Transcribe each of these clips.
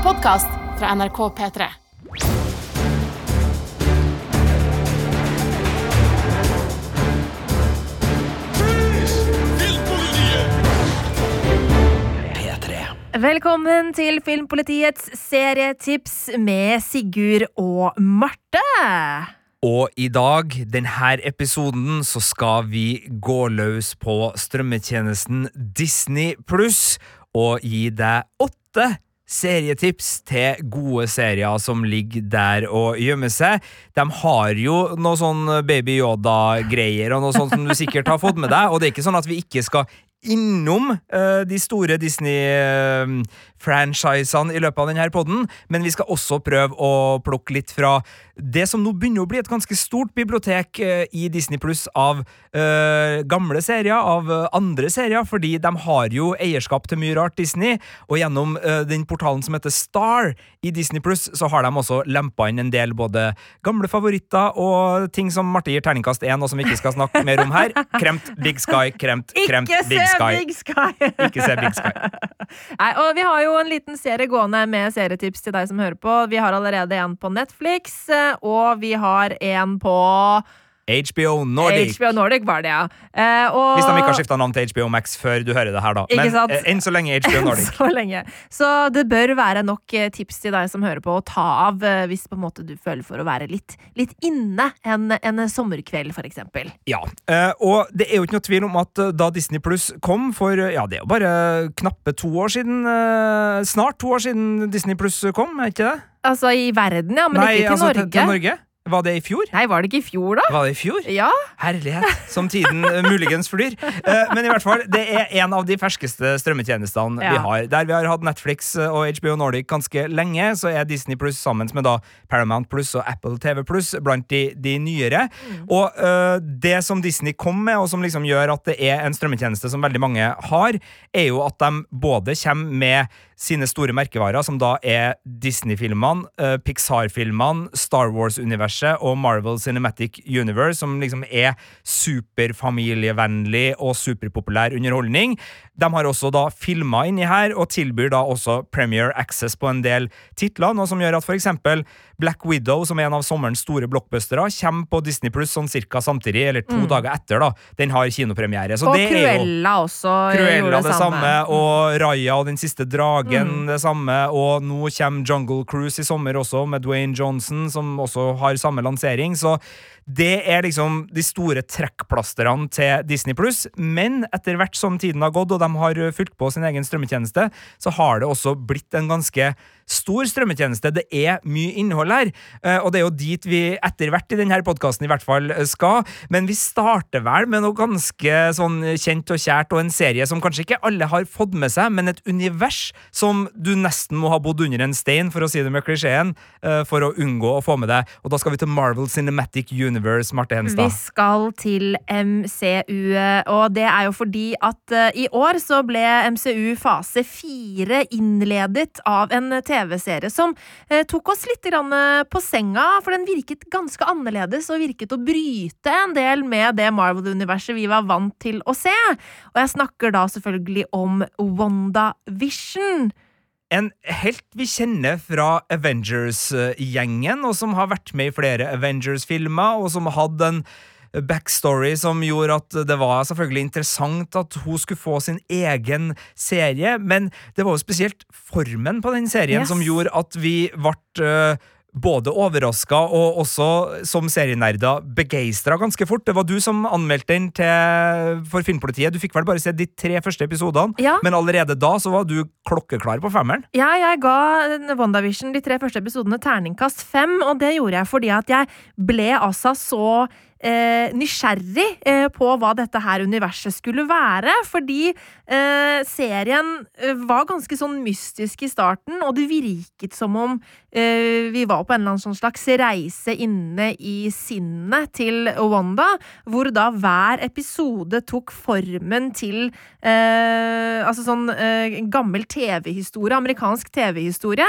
En podkast fra NRK P3. Velkommen til Filmpolitiets serietips med Sigurd og Marte. Og i dag, denne episoden, så skal vi gå løs på strømmetjenesten Disney pluss og gi deg åtte serietips til gode serier som ligger der og gjemmer seg. De har jo noe sånn Baby Yoda-greier og noe sånt som du sikkert har fått med deg, og det er ikke sånn at vi ikke skal innom uh, de store Disney-franchisene uh, i løpet av denne podden, men vi skal også prøve å plukke litt fra det som nå begynner å bli et ganske stort bibliotek uh, i Disney Pluss av gamle serier, av andre serier, fordi de har jo eierskap til mye rart Disney, og gjennom den portalen som heter Star i Disney Pluss, så har de også lempa inn en del både gamle favoritter og ting som Marte gir terningkast én, og som vi ikke skal snakke mer om her. Kremt Big Sky, kremt, kremt Big Sky. Big Sky. Ikke se Big Sky. Nei, og vi har jo en liten serie gående med serietips til deg som hører på. Vi har allerede en på Netflix, og vi har en på HBO Nordic. HBO Nordic var det, ja. Eh, og... Hvis de ikke har skifta navn til HBO Max før du hører det her, da. Men eh, enn så lenge HBO Nordic. så lenge. Så det bør være nok eh, tips til deg som hører på, å ta av eh, hvis på en måte du føler for å være litt, litt inne en, en sommerkveld, eksempel. Ja, eh, og det er jo ikke noe tvil om at eh, da Disney Pluss kom for ja, det er jo bare knappe to år siden Snart to år siden Disney Pluss kom, er ikke det? Altså i verden, ja, men Nei, ikke til altså, Norge. Til, til Norge. Var det i fjor? Nei, var det ikke i fjor, da? Var det i fjor? Ja. Herlighet, som tiden uh, muligens flyr. Uh, men i hvert fall, det er en av de ferskeste strømmetjenestene Ja. vi har. Der vi har hatt Netflix uh, og HBO Nordic ganske lenge, så er Disney Pluss sammen med da Paramount Pluss og Apple TV Pluss blant de, de nyere. Og uh, det som Disney kom med, og som liksom gjør at det er en strømmetjeneste som veldig mange har, er jo at de både kommer med sine store merkevarer, som da er Disney-filmene, uh, Pixar-filmene, Star Wars-universet og Marvel Cinematic Universe, som liksom er superfamilievennlig og superpopulær underholdning. De har også da filma inni her, og tilbyr da også Premier Access på en del titler, noe som gjør at for eksempel Black Widow, som er en av sommerens store blockbustere, kommer på Disney Pluss sånn cirka samtidig, eller to dager etter, da. Den har kinopremiere. Så Og det er Cruella også eh, Cruella gjorde det samme, og Raya og Den siste dragen det samme, og nå kommer Jungle Cruise i sommer også, med Dwayne Johnson, som også har samme lansering, så det er liksom de store trekkplasterne til Disney Pluss, men etter hvert som tiden har gått, og de har fulgt på sin egen strømmetjeneste, så har det også blitt en ganske stor strømmetjeneste. Det er mye innhold her, eh, og det er jo dit vi etter hvert i denne podkasten i hvert fall skal, men vi starter vel med noe ganske sånn kjent og kjært, og en serie som kanskje ikke alle har fått med seg, men et univers som du nesten må ha bodd under en stein, for å si det med klisjeen, eh, for å unngå å få med deg. Og da skal vi til Marvel Cinematic Universe, Marte Vi skal til MCU, og det er jo fordi at eh, i år så ble MCU fase fire innledet av en TV-serie som eh, tok oss litt grann eh, på senga, for den virket ganske annerledes og virket å bryte en del med det Marvel-universet vi var vant til å se. Og jeg snakker da selvfølgelig om WandaVision. En helt vi kjenner fra Avengers-gjengen, og som har vært med i flere Avengers-filmer, og som hadde en backstory som gjorde at det var selvfølgelig interessant at hun skulle få sin egen serie, men det var jo spesielt formen på den serien Yes. som gjorde at vi ble øh, både overraska og også som serienerder begeistra ganske fort. Det var du som anmeldte den til, for Filmpolitiet. Du fikk vel bare se de tre første episodene, Ja. men allerede da så var du klokkeklar på femmeren. Ja, jeg ga WandaVision de tre første episodene terningkast fem, og det gjorde jeg fordi at jeg ble altså så eh, nysgjerrig eh, på hva dette her universet skulle være. Fordi eh, serien eh, var ganske sånn mystisk i starten, og det virket som om eh, vi var på en eller annen sånn slags reise inne i sinnet til Wanda, hvor da hver episode tok formen til altså sånn gammel TV-historie, amerikansk TV-historie.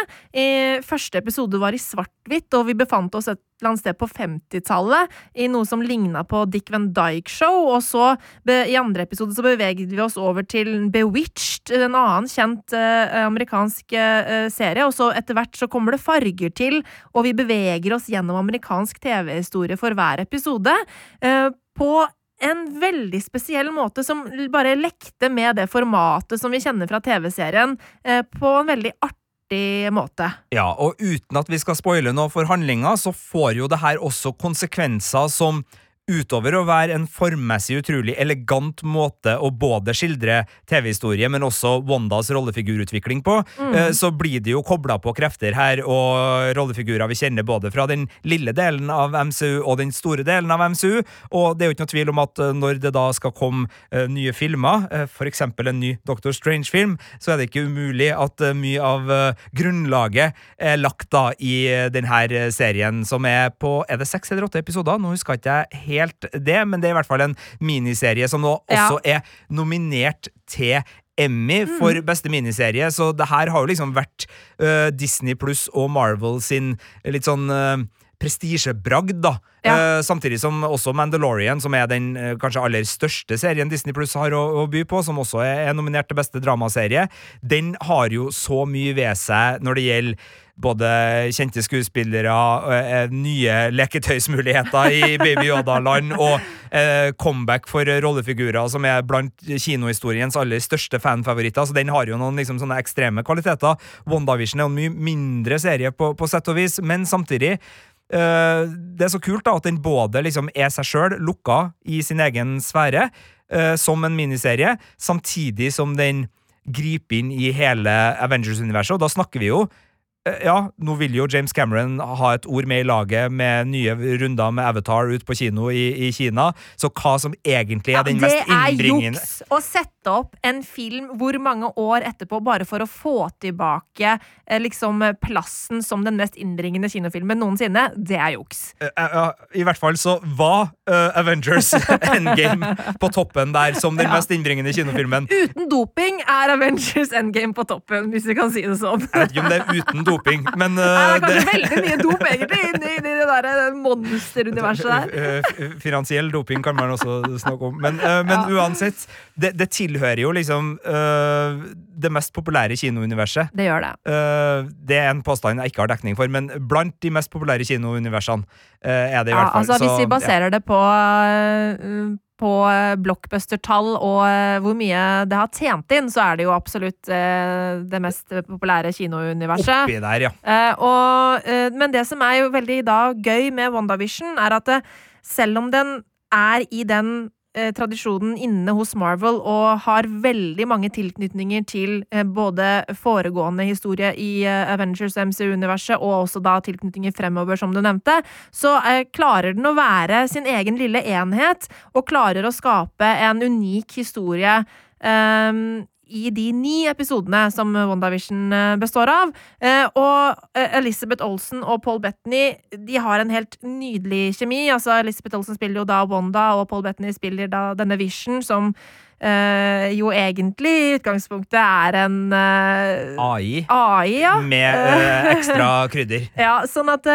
Første episode var i svart-hvitt, og vi befant oss et eller annet sted på 50-tallet, i noe som ligna på Dick Van Dyke Show, og så i andre episode så beveget vi oss over til Bewitched, en annen kjent eh, amerikansk eh, serie, og så etter hvert så kommer det farger til, og vi beveger oss gjennom amerikansk TV-historie for hver episode. Eh, på en veldig spesiell måte som bare lekte med det formatet som vi kjenner fra TV-serien, eh, på en veldig artig måte. Ja, og uten at vi skal spoile noe for handlinga, så får jo det her også konsekvenser som Utover å være en formmessig utrolig elegant måte å både skildre TV-historie, men også Wandas rollefigurutvikling på, Mm. eh, så blir det jo kobla på krefter her, og rollefigurer vi kjenner både fra den lille delen av MCU og den store delen av MCU. Og det er jo ikke noe tvil om at eh, når det da skal komme eh, nye filmer, f.eks. en ny Doctor Strange-film, så er det ikke umulig at mye av grunnlaget er lagt da i denne serien, som er på Er det seks eller åtte episoder? Nå husker ikke jeg helt det, men det er i hvert fall en miniserie som nå Ja. også er nominert til Emmy for beste miniserie, så det her har jo liksom vært uh, Disney pluss og Marvel sin litt sånn øh, prestisjebragd, da. Ja. Eh, samtidig som også Mandalorian, som er den eh, kanskje aller største serien Disney Pluss har å, å by på, som også er, er nominert til beste dramaserie, den har jo så mye ved seg når det gjelder både kjente skuespillere, eh, nye leketøysmuligheter i Baby Yoda-land og eh, comeback for rollefigurer som er blant kinohistoriens aller største fanfavoritter. Så den har jo noen liksom, sånne ekstreme kvaliteter. WandaVision er en mye mindre serie på, på sett og vis, men samtidig eh, det er så kult da at den både liksom er seg sjøl, lukka i sin egen sfære, eh, som en miniserie, samtidig som den griper inn i hele Avengers-universet. Og da snakker vi jo eh, ja, nå vil jo James Cameron ha et ord med i laget med nye runder med Avatar ut på kino i, i Kina, så hva som egentlig er den mest innbringende det er juks å sette opp en film hvor mange år etterpå bare for å få tilbake eh, liksom plassen som den mest innbringende kinofilmen noensinne. Det er juks. Eh, eh, I hvert fall så var Avengers Endgame på toppen der som den mest innbringende kinofilmen. Uten doping er Avengers Endgame på toppen, hvis vi kan si det sånn. Jeg vet ikke om det er uten doping, men Nei, det er kanskje det- veldig mye dop, egentlig, inni, inni det der monsteruniverset der. Finansiell doping kan man også snakke om. Men, men uansett, det, det tilhører jo liksom eh, det mest populære kinouniverset. Det gjør det. Uh, det er en påstand jeg ikke har dekning for, men blant de mest populære kinouniversene uh, er det i Ja, hvert fall. altså, hvis vi vi ja. baserer det på, uh, på øh, blockbuster-tall og øh, hvor mye det har tjent inn, så er det jo absolutt øh, det mest populære kinouniverset. Oppi der, ja. Eh, og, eh, men det som er jo veldig da gøy med WandaVision, er at eh, selv om den er i den eh, tradisjonen inne hos Marvel og har veldig mange tilknytninger til eh, både foregående historie i eh, Avengers MCU-universet og også da tilknytninger fremover, som du nevnte, så eh, klarer den å være sin egen lille enhet og klarer å skape en unik historie. Eh, i de ni episodene som WandaVision eh, består av. Eh, og eh, Elizabeth Olsen og Paul Bettany de har en helt nydelig kjemi. Altså Elizabeth Olsen spiller jo da Wanda, og Paul Bettany spiller da denne Vision, som Uh, jo egentlig i utgangspunktet er en uh, AI AI, ja. med uh, ekstra krydder. Ja, sånn at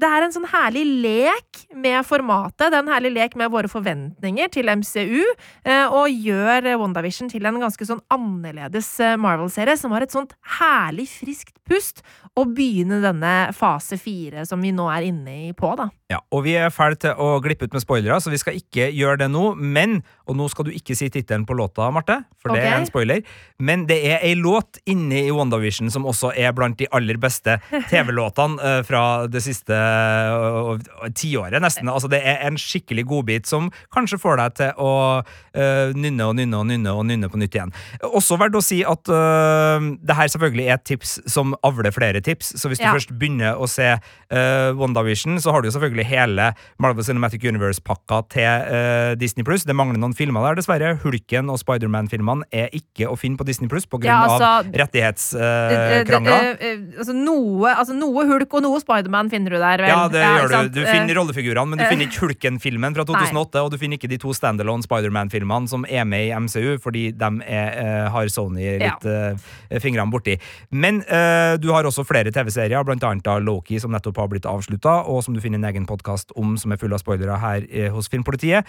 det er en sånn herlig lek med formatet. Det er en herlig lek med våre forventninger til MCU, eh, og gjør WandaVision til en ganske sånn annerledes eh, Marvel-serie, som har et sånt herlig friskt pust, å begynne denne fase fire som vi nå er inne i på, da. Ja, og vi er ferdig til å glippe ut med spoilere, så vi skal ikke gjøre det nå. Men, og nå skal du ikke si tittelen på låta, Marte, for det er en spoiler. Men det er ei låt inne i WandaVision som også er blant de aller beste TV-låtene eh, fra det siste uh, tiåret, nesten. Altså, det er en skikkelig godbit som kanskje får deg til å uh, nynne og nynne og nynne og nynne på nytt igjen. Også verdt å si at uh, det her selvfølgelig er et tips som avler flere tips, så hvis Ja. du først begynner å se uh, WandaVision, så har du jo selvfølgelig hele Marvel Cinematic Universe-pakka til uh, Disney Pluss. Det mangler noen filmer der, dessverre. Hulken og Spiderman-filmene er ikke å finne på Disney Pluss pga. Ja, altså, rettighetskrangler. eh, altså, noe, altså noe hulk og noe Spiderman finner du der. vel. Ja, det ja, gjør sant? du. Du finner rollefigurene, men du finner ikke Hulken-filmen fra 2008, og du finner ikke de to standalone Spiderman-filmene som er med i MCU, fordi de er, uh, har Sony litt uh, fingrene borti. Men du har også flere TV-serier, blant annet da Loki, som nettopp har blitt avslutta, og som du finner en egen podkast om, som er full av spoilere her hos Filmpolitiet.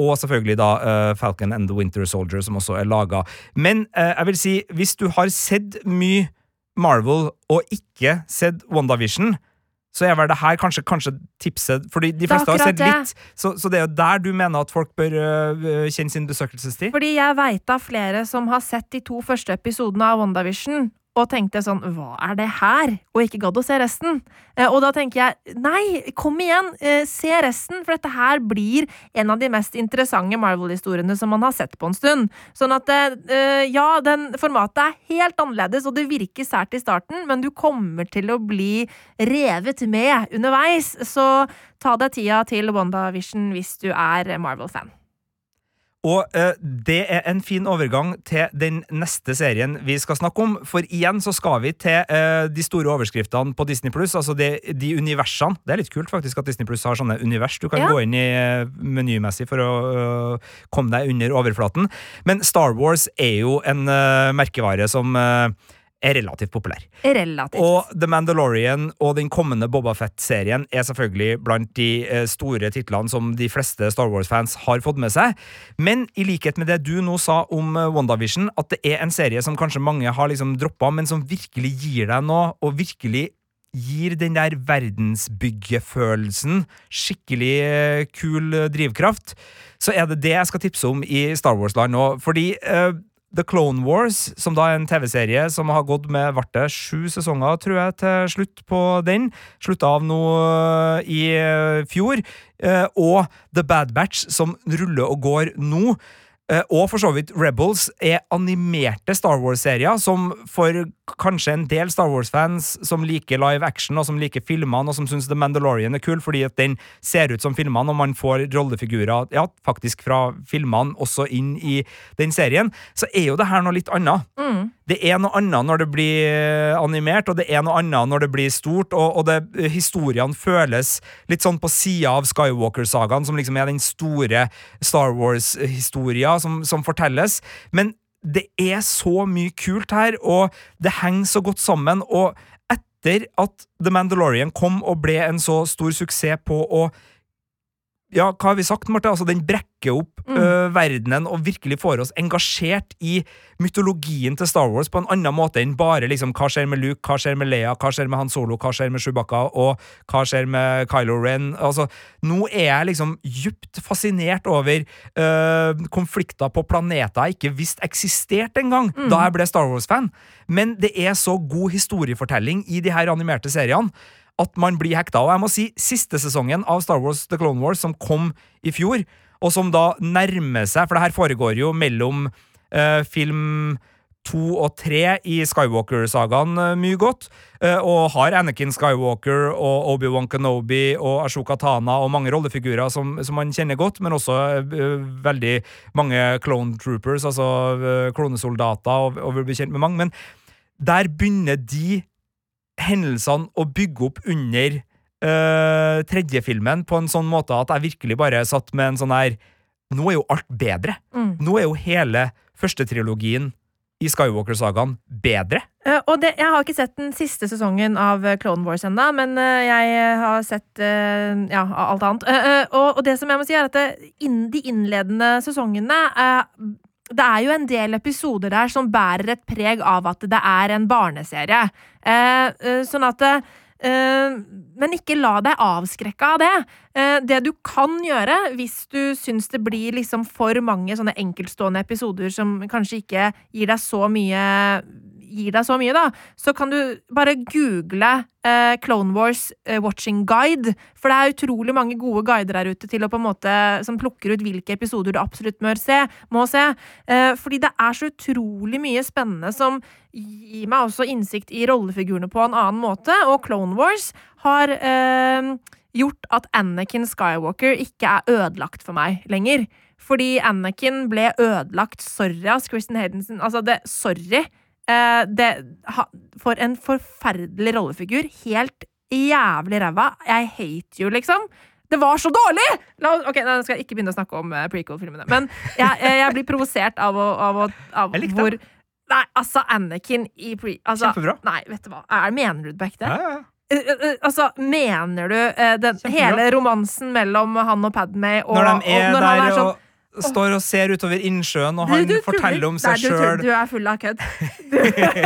Og selvfølgelig da eh, Falcon and the Winter Soldier, som også er laga. Men eh, jeg vil si, hvis du har sett mye Marvel og ikke sett WandaVision, så er vel det her kanskje, kanskje tipset Fordi de fleste har sett litt, så, så det er jo der du mener at folk bør øh, kjenne sin besøkelsestid? Fordi jeg veit av flere som har sett de to første episodene av WandaVision og tenkte sånn Hva er det her? Og ikke gadd å se resten. Eh, Og da tenker jeg nei, kom igjen, eh, se resten, for dette her blir en av de mest interessante Marvel-historiene som man har sett på en stund. Sånn at eh, ja, den formatet er helt annerledes, og det virker sært i starten, men du kommer til å bli revet med underveis. Så ta deg tida til WandaVision hvis du er Marvel-fan. Og eh, det er en fin overgang til den neste serien vi skal snakke om. For igjen så skal vi til eh, de store overskriftene på Disney Pluss, altså de, de universene. Det er litt kult faktisk at Disney Pluss har sånne univers du kan Ja. gå inn i øh, menymessig for å øh, komme deg under overflaten. Men Star Wars er jo en øh, merkevare som øh, er relativt populær. Relativt. Og The Mandalorian og den kommende Boba Fett-serien er selvfølgelig blant de eh, store titlene som de fleste Star Wars-fans har fått med seg. Men i likhet med det du nå sa om eh, WandaVision, at det er en serie som kanskje mange har liksom droppa, men som virkelig gir deg noe, og virkelig gir den der verdensbyggefølelsen skikkelig eh, kul drivkraft, så er det det jeg skal tipse om i Star Wars-land nå. Fordi eh, The Clone Wars, som da er en TV-serie som har gått med vart sju sesonger, tror jeg, til slutt på den. Slutta av nå øh, i øh, fjor. Eh, og The Bad Batch, som ruller og går nå. Eh, og for så vidt Rebels er animerte Star Wars-serier, som for kanskje en del Star Wars-fans som liker live action, og som liker filmene, og som syns The Mandalorian er kul, fordi at den ser ut som filmene, og man får rollefigurer ja, faktisk fra filmene også inn i den serien, så er jo det her noe litt annet. Mm. Det er noe annet når det blir eh, animert, og det er noe annet når det blir stort, og, og det, historiene føles litt sånn på sida av Skywalker-sagaen, som liksom er den store Star Wars-historia som, som fortelles. Men det er så mye kult her, og det henger så godt sammen, og etter at The Mandalorian kom og ble en så stor suksess på å ja, hva har vi sagt, Marte? Altså, den brekker opp Mm. ø, verdenen og virkelig får oss engasjert i mytologien til Star Wars på en annen måte enn bare liksom, hva skjer med Luke, hva skjer med Leia, hva skjer med Han Solo, hva skjer med Chewbacca, og hva skjer med Kylo Ren. Altså, nå er jeg liksom djupt fascinert over ø, konflikter på planeter jeg ikke visste eksisterte engang da jeg ble Star Wars-fan. Men det er så god historiefortelling i de her animerte seriene at man blir hekta. Og jeg må si, siste sesongen av Star Wars The Clone Wars, som kom i fjor, og som da nærmer seg For det her foregår jo mellom eh, film to og tre i Skywalker-sagaen eh, mye godt, eh, og har Anakin Skywalker og Obi-Wan Kenobi og Ashoka Tana og mange rollefigurer som, som man kjenner godt, men også uh, veldig mange clone troopers, altså uh, klonesoldater, og, og vil bli kjent med mange. Men der begynner de hendelsene å bygge opp under øh, tredje filmen på en sånn måte at jeg virkelig bare satt med en sånn her Nå er jo alt bedre. Mm. Nå er jo hele førstetrilogien i Skywalker-sagaen bedre. Uh, og det, jeg har ikke sett den siste sesongen av eh, Clone Wars ennå, men uh, jeg har sett uh, ja, alt annet. Og, og det som jeg må si, er at det, inn, de innledende sesongene det er jo en del episoder der som bærer et preg av at det er en barneserie. Eh, eh, sånn at eh, Men ikke la deg avskrekke av det. Det du kan gjøre hvis du syns det blir liksom for mange sånne enkeltstående episoder som kanskje ikke gir deg så mye gir deg så mye, da, så kan du bare google eh, Clone Wars eh, Watching Guide. For det er utrolig mange gode guider der ute til å på en måte som plukker ut hvilke episoder du absolutt må se. Må se. Eh, fordi det er så utrolig mye spennende som gir meg også innsikt i rollefigurene på en annen måte. Og Clone Wars har eh, gjort at Anakin Skywalker ikke er ødelagt for meg lenger. Fordi Anakin ble ødelagt. Sorry, ass, Kristen Haydensen. Altså, det Sorry. Eh, det, for en forferdelig rollefigur. Helt jævlig ræva. Jeg hate you, liksom. Det var så dårlig! La, ok, Nå skal jeg ikke begynne å snakke om uh, prequel-filmene, men jeg, jeg, jeg, blir provosert av, å, av, å, av hvor Nei, altså, Anakin i pre... Altså, Kjempebra. Nei, vet du hva. Er, mener du det på ekte? Ja, ja, ja. Eh, eh, altså, mener du eh, den, Kjempebra. hele romansen mellom han og Padme og, Når de er og når han der er sånn og står og ser utover innsjøen, og han du du, forteller om seg du sjøl Du er full av kødd. Du,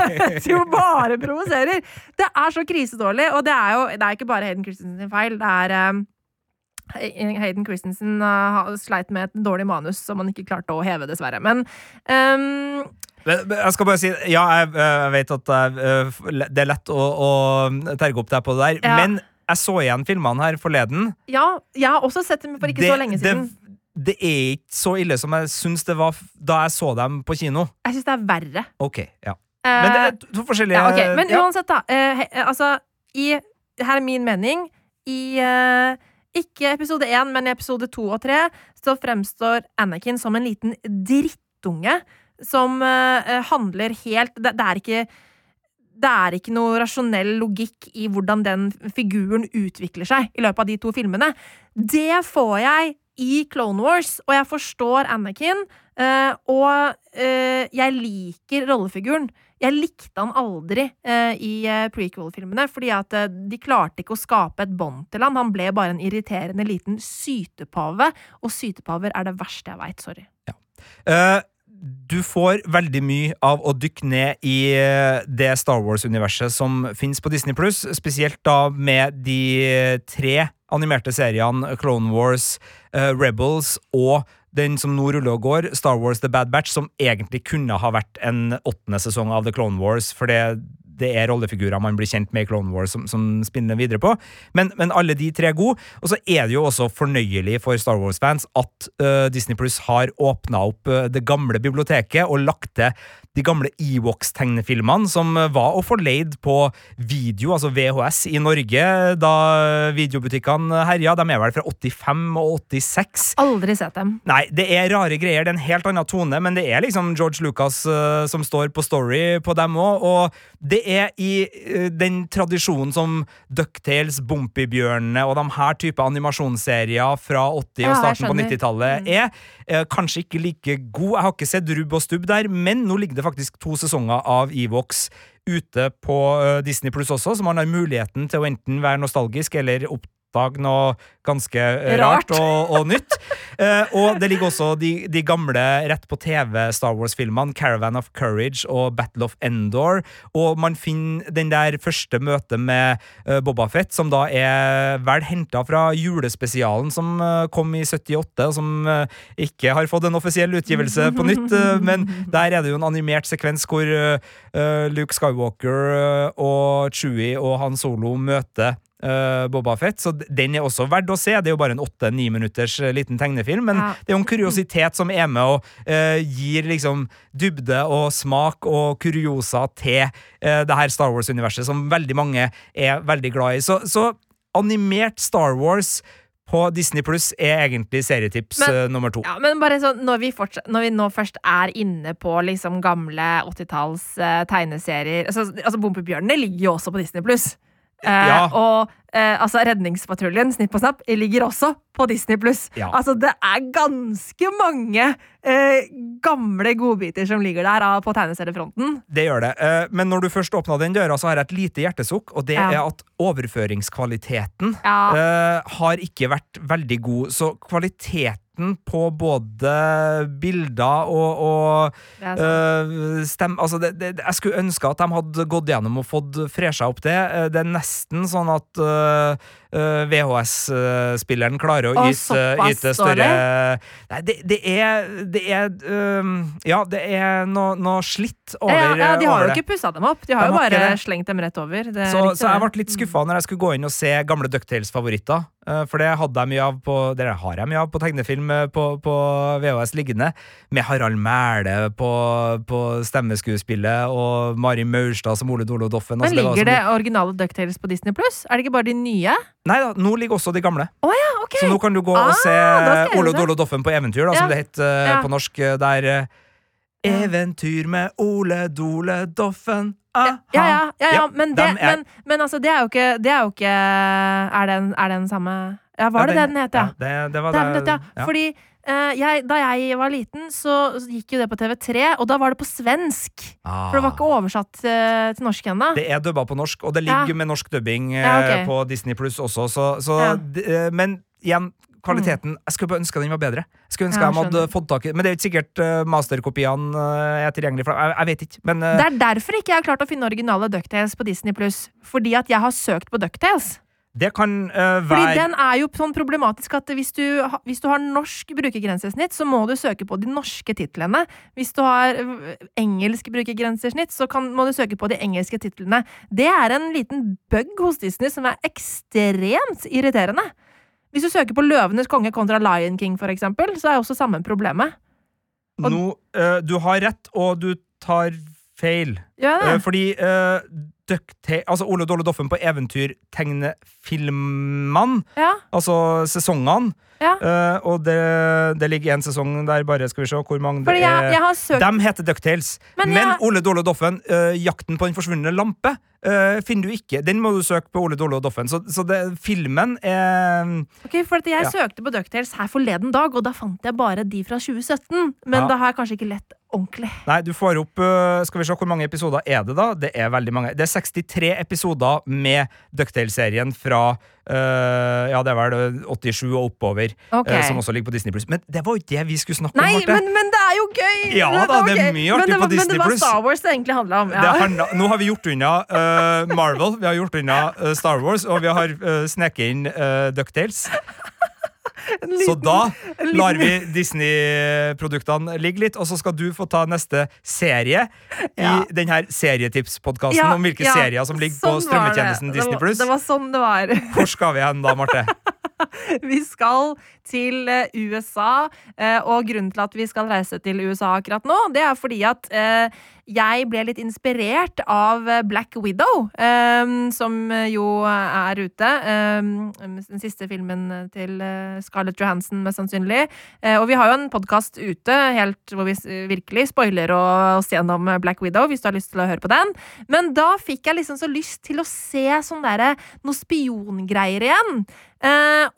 du bare provoserer. Det er så krisedårlig, og det er jo det er ikke bare Hayden Christensen sin feil. Det er um, Hayden Christensen uh, sleit med et dårlig manus som han ikke klarte å heve, dessverre. Men um, Jeg skal bare si Ja, jeg, jeg vet at jeg, det er lett å, å terge opp deg på det der, Ja. men jeg så igjen filmene her forleden. ja, jeg har også sett dem for ikke så lenge siden. Det, det er ikke så ille som jeg syns det var da jeg så dem på kino. Jeg syns det er verre. Ok, ja. Men det Eh, er to forskjellige Ja, okay. Men uansett, da. Uh, he- altså, i, her er min mening. I uh, ikke episode én, men i episode to og tre så fremstår Anakin som en liten drittunge som eh, handler helt det, det er ikke det er ikke noe rasjonell logikk i hvordan den figuren utvikler seg i løpet av de to filmene. Det får jeg i Clone Wars, og jeg forstår Anakin. eh, og eh, jeg liker rollefiguren. Jeg likte han aldri eh, i prequel-filmene, fordi at de klarte ikke å skape et bånd til han. Han ble bare en irriterende liten sytepave, og sytepaver er det verste jeg veit. Sorry. Eh, du får veldig mye av å dykke ned i eh, det Star Wars-universet som finnes på Disney Pluss, spesielt da med de tre animerte seriene Clone Wars, uh, Rebels og den som nå ruller og går, Star Wars The Bad Batch, som egentlig kunne ha vært en åttende sesong av The Clone Wars, for det, det er rollefigurer man blir kjent med i Clone Wars som, som spinner videre på. Men, men alle de tre er gode. Og så er det jo også fornøyelig for Star Wars-fans at uh, Disney Pluss har åpna opp uh, det gamle biblioteket og lagt til de gamle Ewoks-tegnefilmene som eh, var å få leid på video, altså VHS, i Norge da videobutikkene herja. De er vel fra 85 og 86. Aldri sett dem. Nei, det er rare greier. Det er en helt annen tone, men det er liksom George Lucas uh, som står på story på dem òg. Og det er i uh, den tradisjonen som Ducktales, Bompibjørnene og de her type animasjonsserier fra 80- og Ja, starten på 90-tallet er. Uh, kanskje ikke like god. Jeg har ikke sett rubb og stubb der, men nå ligger det faktisk to sesonger av Evox ute på eh, Disney Pluss også, så man har muligheten til å enten være nostalgisk eller oppdage noe ganske eh, rart, Rart. og, og nytt. Eh, og det ligger også de, de gamle rett på TV Star Wars-filmene, Caravan of Courage og Battle of Endor. Og man finner den der første møtet med uh, Boba Fett, som da er vel henta fra julespesialen som uh, kom i 78, og som uh, ikke har fått en offisiell utgivelse på nytt. eh, men der er det jo en animert sekvens hvor eh, eh, Luke Skywalker eh, og Chewie og Han Solo møter uh, Boba Fett, så den er også verdt å se. Det er jo bare en åtte-ni minutters eh, liten tegnefilm, men Ja. det er jo en kuriositet som er med og uh, gir liksom dybde og smak og kuriosa til uh, det her Star Wars-universet, som veldig mange er veldig glad i. Så, så animert Star Wars på Disney Pluss er egentlig serietips Men- uh, nummer to. Ja, men bare sånn, når når vi nå først er inne på liksom gamle 80-talls uh, tegneserier altså, altså Bompebjørnene ligger jo også på Disney Pluss. Ja. Og eh, altså Redningspatruljen, Snipp og Snapp, ligger også på Disney Pluss. Ja. Altså, det er ganske mange eh, gamle godbiter som ligger der ah, på tegneseriefronten. Det gjør det. Eh, Men når du først åpna den døra, så har jeg et lite hjertesukk, og det Ja. er at overføringskvaliteten eh, har ikke vært veldig god. Så kvaliteten på både bilder og, og eh, stem, altså det, det, Jeg skulle ønske at de hadde gått gjennom og fått fresha opp det. Eh, det er nesten sånn at VHS-spilleren klarer å Å, yte, yte større Nei, det, det er Det er um, Ja, det er noe, no slitt over, ja, ja, de har jo ikke pussa dem opp. De har De jo bare har slengt dem rett over. Det er Så, så jeg ble litt skuffa når jeg skulle gå inn og se gamle Ducktales-favoritter. eh, For det hadde jeg mye av på Det har jeg mye av på tegnefilm eh, på, på VHS liggende. Med Harald Mæle på, på stemmeskuespillet og Mari Maurstad som Ole Dolo Doffen. Men Altså, var ligger det originale Ducktales på Disney Pluss? Er det ikke bare de nye? Nei da, nå ligger også de gamle. Ja, ok! Så nå kan du gå Ah, og se Ole Dole det. Doffen på eventyr, da, som det het uh, på norsk. eh, Der uh, Eventyr med Ole Dole Doffen. Aha. Ja, ja, ja, ja, men, det, er- men, men altså, det er jo ikke Det er jo ikke Er den, er den samme Ja, var Ja, det det den het, ja? det, det var Det det. Fordi jeg, da jeg var liten, så gikk jo det på TV3, og da var det på svensk. Ah. For det var ikke oversatt uh, til norsk ennå. Det er dubba på norsk, og det ligger Ja. med norsk dubbing uh, Ja, okay. på Disney Pluss også, så, så Ja. eh, Men igjen, kvaliteten Jeg skulle bare ønske den var bedre. Jeg skulle ønske de hadde fått tak i Men det er jo ikke sikkert uh, masterkopiene eh, er tilgjengelige for jeg, jeg vet ikke, men eh, Det er derfor ikke jeg har klart å finne originale Ducktales på Disney Pluss. Fordi at jeg har søkt på Ducktales. Det kan være... Fordi den er jo sånn problematisk at hvis du, hvis du har norsk brukergrensesnitt, så må du søke på de norske titlene. Hvis du har øh, engelsk brukergrensesnitt, så kan, må du søke på de engelske titlene. Det er en liten bug hos Disney som er ekstremt irriterende. Hvis du søker på Løvenes konge kontra Lion King, for eksempel, så er også samme problemet. og- Nå, uh, Du har rett, og du tar feil. Ja, uh, fordi uh, Ducktail Altså Ole Dolle Doffen på eventyrtegnefilmene, Ja, altså sesongene, ja. Uh, og det, det ligger én sesong der, bare skal vi se hvor mange Fordi det er. jeg jeg De heter Ducktales. Men Men, jeg- Ole Dolle Doffen, uh, Jakten på den forsvunne lampe, uh, finner du ikke. Den må du søke på Ole Dolle og Doffen. Så, så det, filmen er Ok, for at Jeg Ja. søkte på Ducktales her forleden dag, og da fant jeg bare de fra 2017. Men da har jeg kanskje ikke lett ordentlig. Nei, du får opp eh, Skal vi se hvor mange episoder er det, da? Det er veldig mange. Det er 63 episoder med Ducktales-serien fra Uh, Ja, det er vel 87 og oppover, okay. uh, som også ligger på Disney Pluss. Men det var jo ikke det vi skulle snakke Nei, om, Marte. men, men det er jo gøy! Ja det, da, det er mye artig på på var, Men det var Star Wars det egentlig handla om. Ja. handla- nå har vi gjort unna uh, Marvel, vi har gjort unna Star Wars, og vi har uh, sneket inn uh, Ducktales. En Så da lar vi Disney-produktene ligge litt, og så skal du få ta neste serie Ja. i denne serietipspodkasten Ja, om hvilke ja, serier som ligger på sånn på strømmetjenesten Disney+. Det var sånn det var. Hvor skal vi hen da, Marte? Vi skal til eh, USA, eh, og grunnen til at vi skal reise til USA akkurat nå, det er fordi at eh, jeg ble litt inspirert av Black Widow, som jo er ute. Den siste filmen til Scarlett Johansson, mest sannsynlig. Og vi har jo en podkast ute helt hvor vi virkelig spoiler oss gjennom Black Widow, hvis du har lyst til å høre på den. Men da fikk jeg liksom så lyst til å se sånn derre noe spiongreier igjen.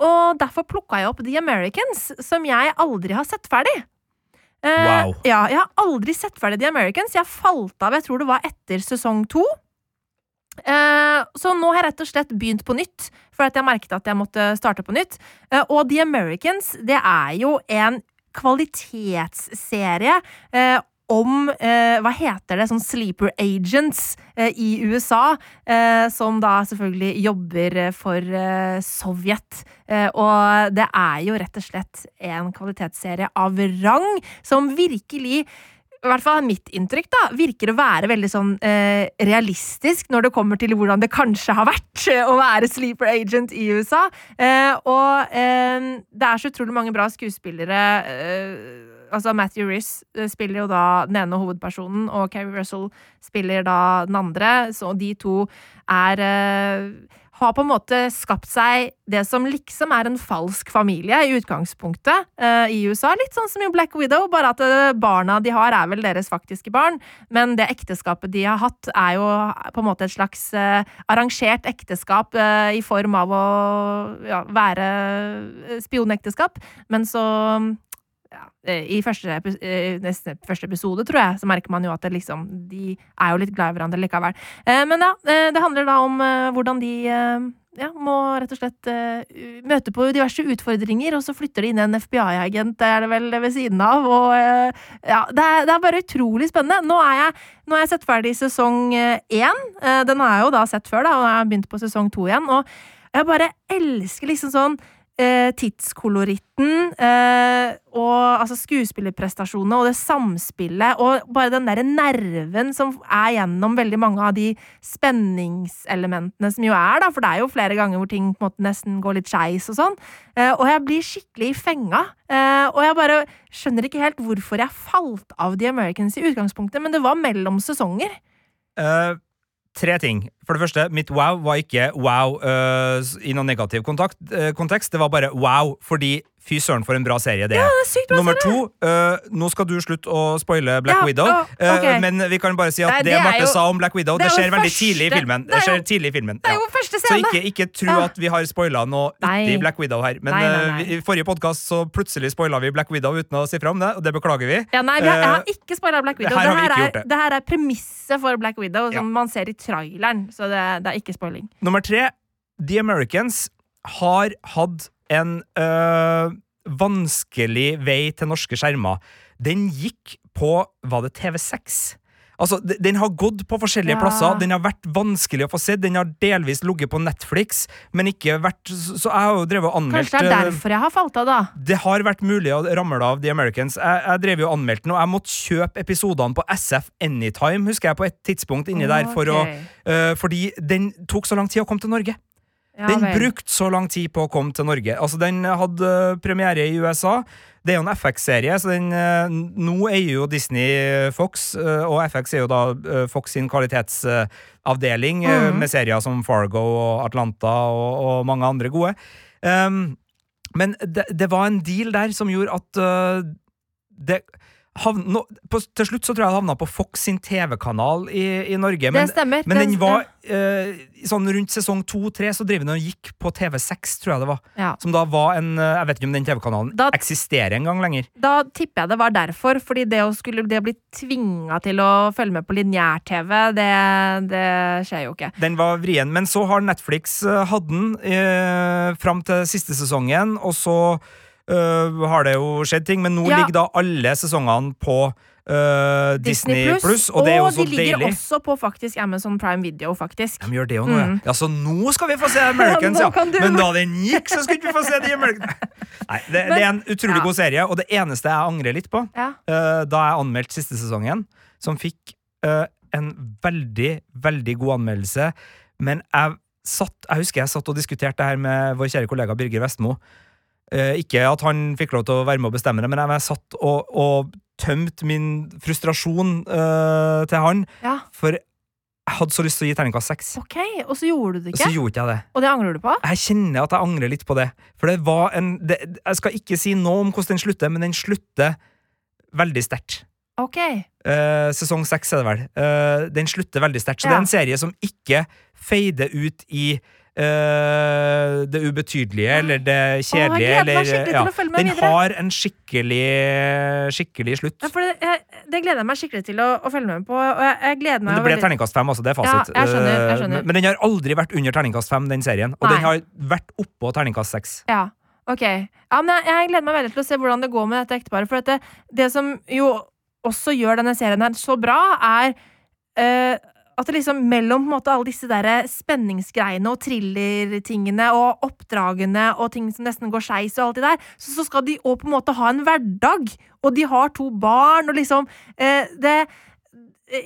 Og derfor plukka jeg opp The Americans, som jeg aldri har sett ferdig. Eh, Wow. Ja, jeg har aldri sett ferdig The Americans. Jeg falt av, jeg tror det var etter sesong to. Uh, så nå har jeg rett og slett begynt på nytt, for at jeg merket at jeg måtte starte på nytt. Uh, og The Americans, det er jo en kvalitetsserie om eh, Hva heter det? Sånn sleeper agents eh, i USA. Eh, som da selvfølgelig jobber eh, for eh, Sovjet. Eh, og det er jo rett og slett en kvalitetsserie av rang som virkelig i hvert fall mitt inntrykk, da, virker å være veldig sånn eh, realistisk når det kommer til hvordan det kanskje har vært å være sleeper agent i USA. Eh, og eh, det er så utrolig mange bra skuespillere. Altså Matthew Riss eh, spiller jo da den ene hovedpersonen, og Carrie Russell spiller da den andre. Så de to er eh, har på en måte skapt seg det som liksom er en falsk familie i utgangspunktet uh, i USA. Litt sånn som i Black Widow, bare at barna de har, er vel deres faktiske barn. Men det ekteskapet de har hatt, er jo på en måte et slags uh, arrangert ekteskap uh, i form av å ja, være spionekteskap. Men så ja, eh, I første, eh, neste, første episode, tror jeg, så merker man jo at liksom, de er jo litt glad i hverandre likevel. Eh, men ja, det handler da om hvordan de ja, må rett og slett møte på diverse utfordringer, og så flytter de inn en FBI-agent, det er det vel ved siden av, og ja, det er, det er bare utrolig spennende. Nå er jeg, jeg sett ferdig sesong én, den har jeg jo da sett før, da, og jeg har begynt på sesong to igjen, og jeg bare elsker liksom sånn eh, tidskoloritten eh, og altså skuespillerprestasjonene og det samspillet og bare den derre nerven som er gjennom veldig mange av de spenningselementene som jo er, da, for det er jo flere ganger hvor ting på en måte nesten går litt skeis og sånn. Eh, og jeg blir skikkelig fenga. Eh, og jeg bare skjønner ikke helt hvorfor jeg falt av The Americans i utgangspunktet, men det var mellom sesonger. Eh, tre ting. For det første, mitt wow var ikke wow uh, i noen negativ kontakt, uh, kontekst. Det var bare wow fordi Fy søren, for en bra serie det er. Ja, Det er sykt bra Nummer serie. to, uh, nå skal du slutte å spoile Black Ja, Widow. ja, okay. uh, men vi kan bare si at Nei, det, det Marte jo- sa om Black Widow, det det, er skjer veldig første- tidlig i filmen. det Det er skjer tidlig i filmen. Det er ja. jo første Så scene! ikke, ikke tro at vi har spoila noe uti Black Widow her. Men Nei, nei, øh, nei. i forrige podkast så plutselig spoila vi Black Widow uten å si fra om det, og det beklager vi. Ja, nei, vi har, jeg har Eh, ikke spoila Black Widow. her vi ikke er, det. det her er premisset for Black Widow, som Ja. man ser i traileren. Så det, det er ikke spoiling. Nummer tre, The Americans har hatt en øh, vanskelig vei til norske skjermer. Den gikk på Var det TV6? Altså, Den har gått på forskjellige Ja. plasser. Den har vært vanskelig å få se. Den har delvis ligget på Netflix, men ikke vært Så jeg har jo drevet og anmeldt Kanskje det er øh, derfor jeg har falt av, da. det har vært mulig å ramle av The Americans. Jeg, jeg drev jo og anmeldte den, og jeg måtte kjøpe episodene på SF Anytime, husker jeg, på et tidspunkt inni der, for å, Ok. øh, fordi den tok så lang tid å komme til Norge. Ja, Den brukte så lang tid på å komme til Norge. Altså, Den hadde øh, premiere i USA. Det er jo en FX-serie, så den øh, Nå eier jo Disney Fox, øh, og FX er jo da Fox sin kvalitetsavdeling Mhm. med serier som Fargo og Atlanta og, og mange andre gode. Um, men det, det var en deal der som gjorde at uh, det havn, nå, på, Til slutt så tror jeg det havna på Fox sin TV-kanal i, i Norge. Men, det stemmer. men den var eh, sånn rundt sesong to-tre så drev den og gikk på TV6, tror jeg det var. ja. Som da var en eh, Jeg vet ikke om den TV-kanalen eksisterer en gang lenger. Da tipper jeg det var derfor. Fordi det å, skulle, det å bli tvinga til å følge med på lineær-TV, det, det skjer jo ikke. Den var vrien. Men så har Netflix eh, hatt den eh, fram til siste sesongen, og så eh, har det jo skjedd ting. Men nå Ja. ligger da alle sesongene på Uh, Disney Pluss, og det er jo så de ligger deilig. også på faktisk Amazon Prime Video, faktisk. De gjør det jo nå, ja. Mm. ja. Så nå skal vi få se Americans, ja. Men da den gikk, så skulle ikke vi få se de Americans. Nei, det, det er en utrolig ja. god serie, og det eneste jeg angrer litt på, Ja. uh, da jeg anmeldte siste sesongen, som fikk uh, en veldig, veldig god anmeldelse, men jeg satt Jeg husker jeg satt og diskuterte det her med vår kjære kollega Birger Vestmo. Eh, ikke at han fikk lov til å være med og bestemme det, men jeg, satt og, og tømte min frustrasjon uh, til han, ja. for jeg hadde så lyst til å gi terningkast seks. Ok, og så gjorde du det ikke? Så gjorde jeg det. Og det angrer du på? Jeg kjenner at jeg angrer litt på det. For det var en det, Jeg skal ikke si noe om hvordan den slutter, men den slutter veldig sterkt. Ok. Uh, sesong seks er det vel. Uh, den slutter veldig sterkt. Så det er en serie som ikke feider ut i eh, det ubetydelige eller det kjedelige. eller, ja. Den videre. har en skikkelig, skikkelig slutt. Ja, det, jeg, det gleder jeg meg skikkelig til å, å følge med på. Og jeg, jeg meg Men det ble veldig- terningkast fem, altså. Det er fasit. Ja, jeg skjønner, jeg Eh, skjønner. Men, men den har aldri vært under terningkast fem, den serien. Og Nei. den har vært oppå terningkast seks. Ja, ok. Ja, men jeg, jeg gleder meg veldig til å se hvordan det går med dette ekteparet. For dette, det som jo også gjør denne serien her så bra, er eh, at liksom mellom på en måte, alle disse der spenningsgreiene og thrillertingene og oppdragene og ting som nesten går skeis og alt det der, så, så skal de òg på en måte ha en hverdag. Og de har to barn, og liksom eh, det,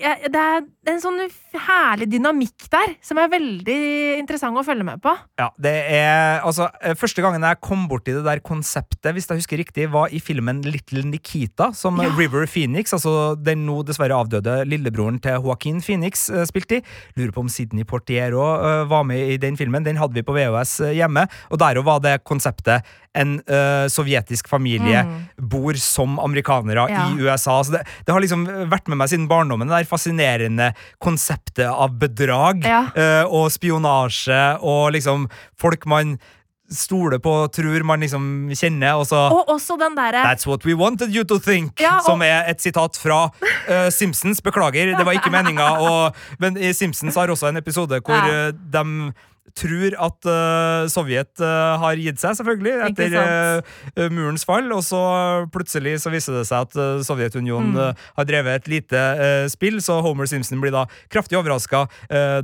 ja, det er en sånn herlig dynamikk der, som er veldig interessant å følge med på. Ja, det er Altså, eh, første gangen jeg kom borti det der konseptet, hvis jeg husker riktig, var i filmen Little Nikita, som Ja. River Phoenix, altså den nå dessverre avdøde lillebroren til Joaquin Phoenix, eh, spilte i. Lurer på om Sidney Portier òg var med i den filmen. Den hadde vi på VHS eh, hjemme, og der òg var det konseptet en eh, sovjetisk familie Mm. bor som amerikanere Ja. i USA. Så det, det har liksom vært med meg siden barndommen, det der fascinerende konseptet av bedrag Ja. eh, og spionasje og liksom folk man stoler på, og tror man liksom kjenner, og så Og også den derre That's what we wanted you to think, Ja, og- som er et sitat fra uh, Simpsons. Beklager, det var ikke meninga. Men i Simpsons har også en episode hvor Ja. uh, de tror at uh, Sovjet uh, har gitt seg, selvfølgelig, etter uh, murens fall. Og så plutselig så viser det seg at Sovjetunionen Mm. har drevet et lite spill, så Homer Simpson blir da kraftig overraska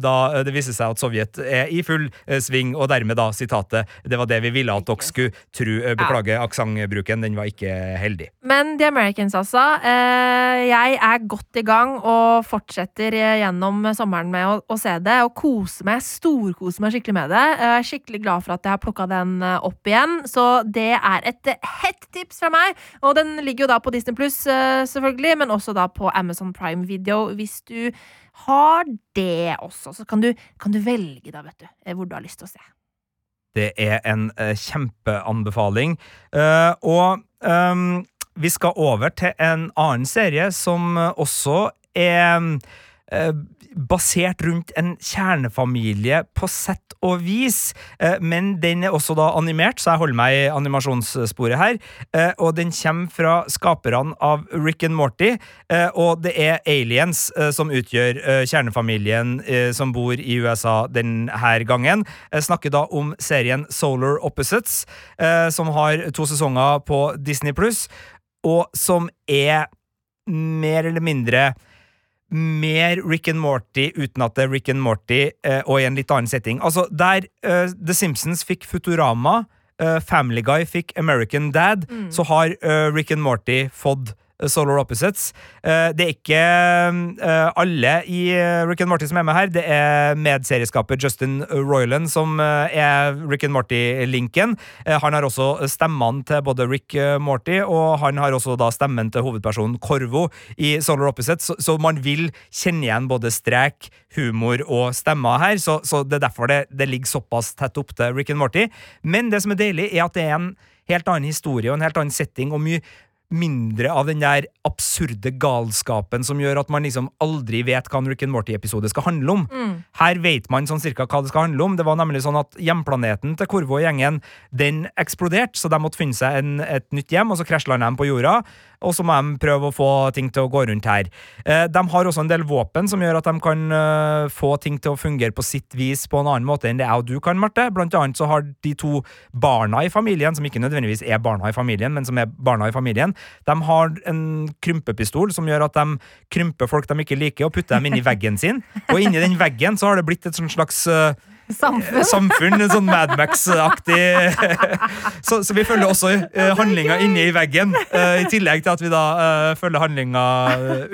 da det viser seg at Sovjet er i full sving, og dermed da sitatet 'Det var det vi ville at dere skulle tru'. Beklager aksentbruken, den var ikke heldig. Men The Americans, altså. Jeg er godt i gang og fortsetter gjennom sommeren med å, å se det. Og kose meg, storkose meg skikkelig med det. Jeg er skikkelig glad for at jeg har plukka den eh, opp igjen. Så det er et eh, hett tips fra meg. Og den ligger jo da på Disney Pluss, selvfølgelig, men også da på Amazon Prime Video. Hvis du har det også, så kan du, kan du velge, da, vet du, eh, hvor du har lyst til å se. det er en eh, kjempeanbefaling. Uh, og um, vi skal over til en annen serie som eh, også er eh, basert rundt en kjernefamilie på sett og vis, eh, men den er også da animert, så jeg holder meg i animasjonssporet her. Eh, og den kommer fra skaperne av Rick and Morty, eh, og det er aliens eh, som utgjør eh, kjernefamilien eh, som bor i USA denne gangen. Jeg snakker da om serien Solar Opposites, eh, som har to sesonger på Disney pluss, og som er mer eller mindre mer Rick and Morty uten at det er Rick and Morty, eh, og i en litt annen setting. Altså, der eh, The Simpsons fikk Futurama, eh, Family Guy fikk American Dad, så har eh, Rick and Morty fått Solar Opposites. Eh, det er ikke eh, alle i eh, Rick and Morty som er med her. Det er medserieskaper Justin Roiland som er Rick and Morty-linken. Eh, han har også stemmene til både Rick Morty, og han har også da stemmen til hovedpersonen Korvo i Solar Opposites, så, man vil kjenne igjen både strek, humor og stemmer her, så, det er derfor det ligger såpass tett opp til Rick and Morty. Men det som er deilig, er at det er en helt annen historie og en helt annen setting, og mye mindre av den der absurde galskapen som gjør at man liksom aldri vet hva en Rick and Morty-episode skal handle om. Her vet man sånn cirka hva det skal handle om. Det var nemlig sånn at hjemplaneten til Korvo og gjengen den eksploderte, så de måtte finne seg en, et nytt hjem, og så krasjlanda de på jorda. Og så må de prøve å få ting til å gå rundt her. Eh, de har også en del våpen som gjør at de kan eh, få ting til å fungere på sitt vis på en annen måte enn det jeg og du kan, Marte. Blant annet så har de to barna i familien, som ikke nødvendigvis er barna i familien, men som er barna i familien, de har en krympepistol som gjør at de krymper folk de ikke liker, og putter dem inn i veggen sin. Og inni den veggen så har det blitt et sånn slags eh, Samfunn. samfunn, sånn Madmax-aktig så, så vi følger også uh, handlinga inni i veggen, uh, i tillegg til at vi da uh, følger handlinga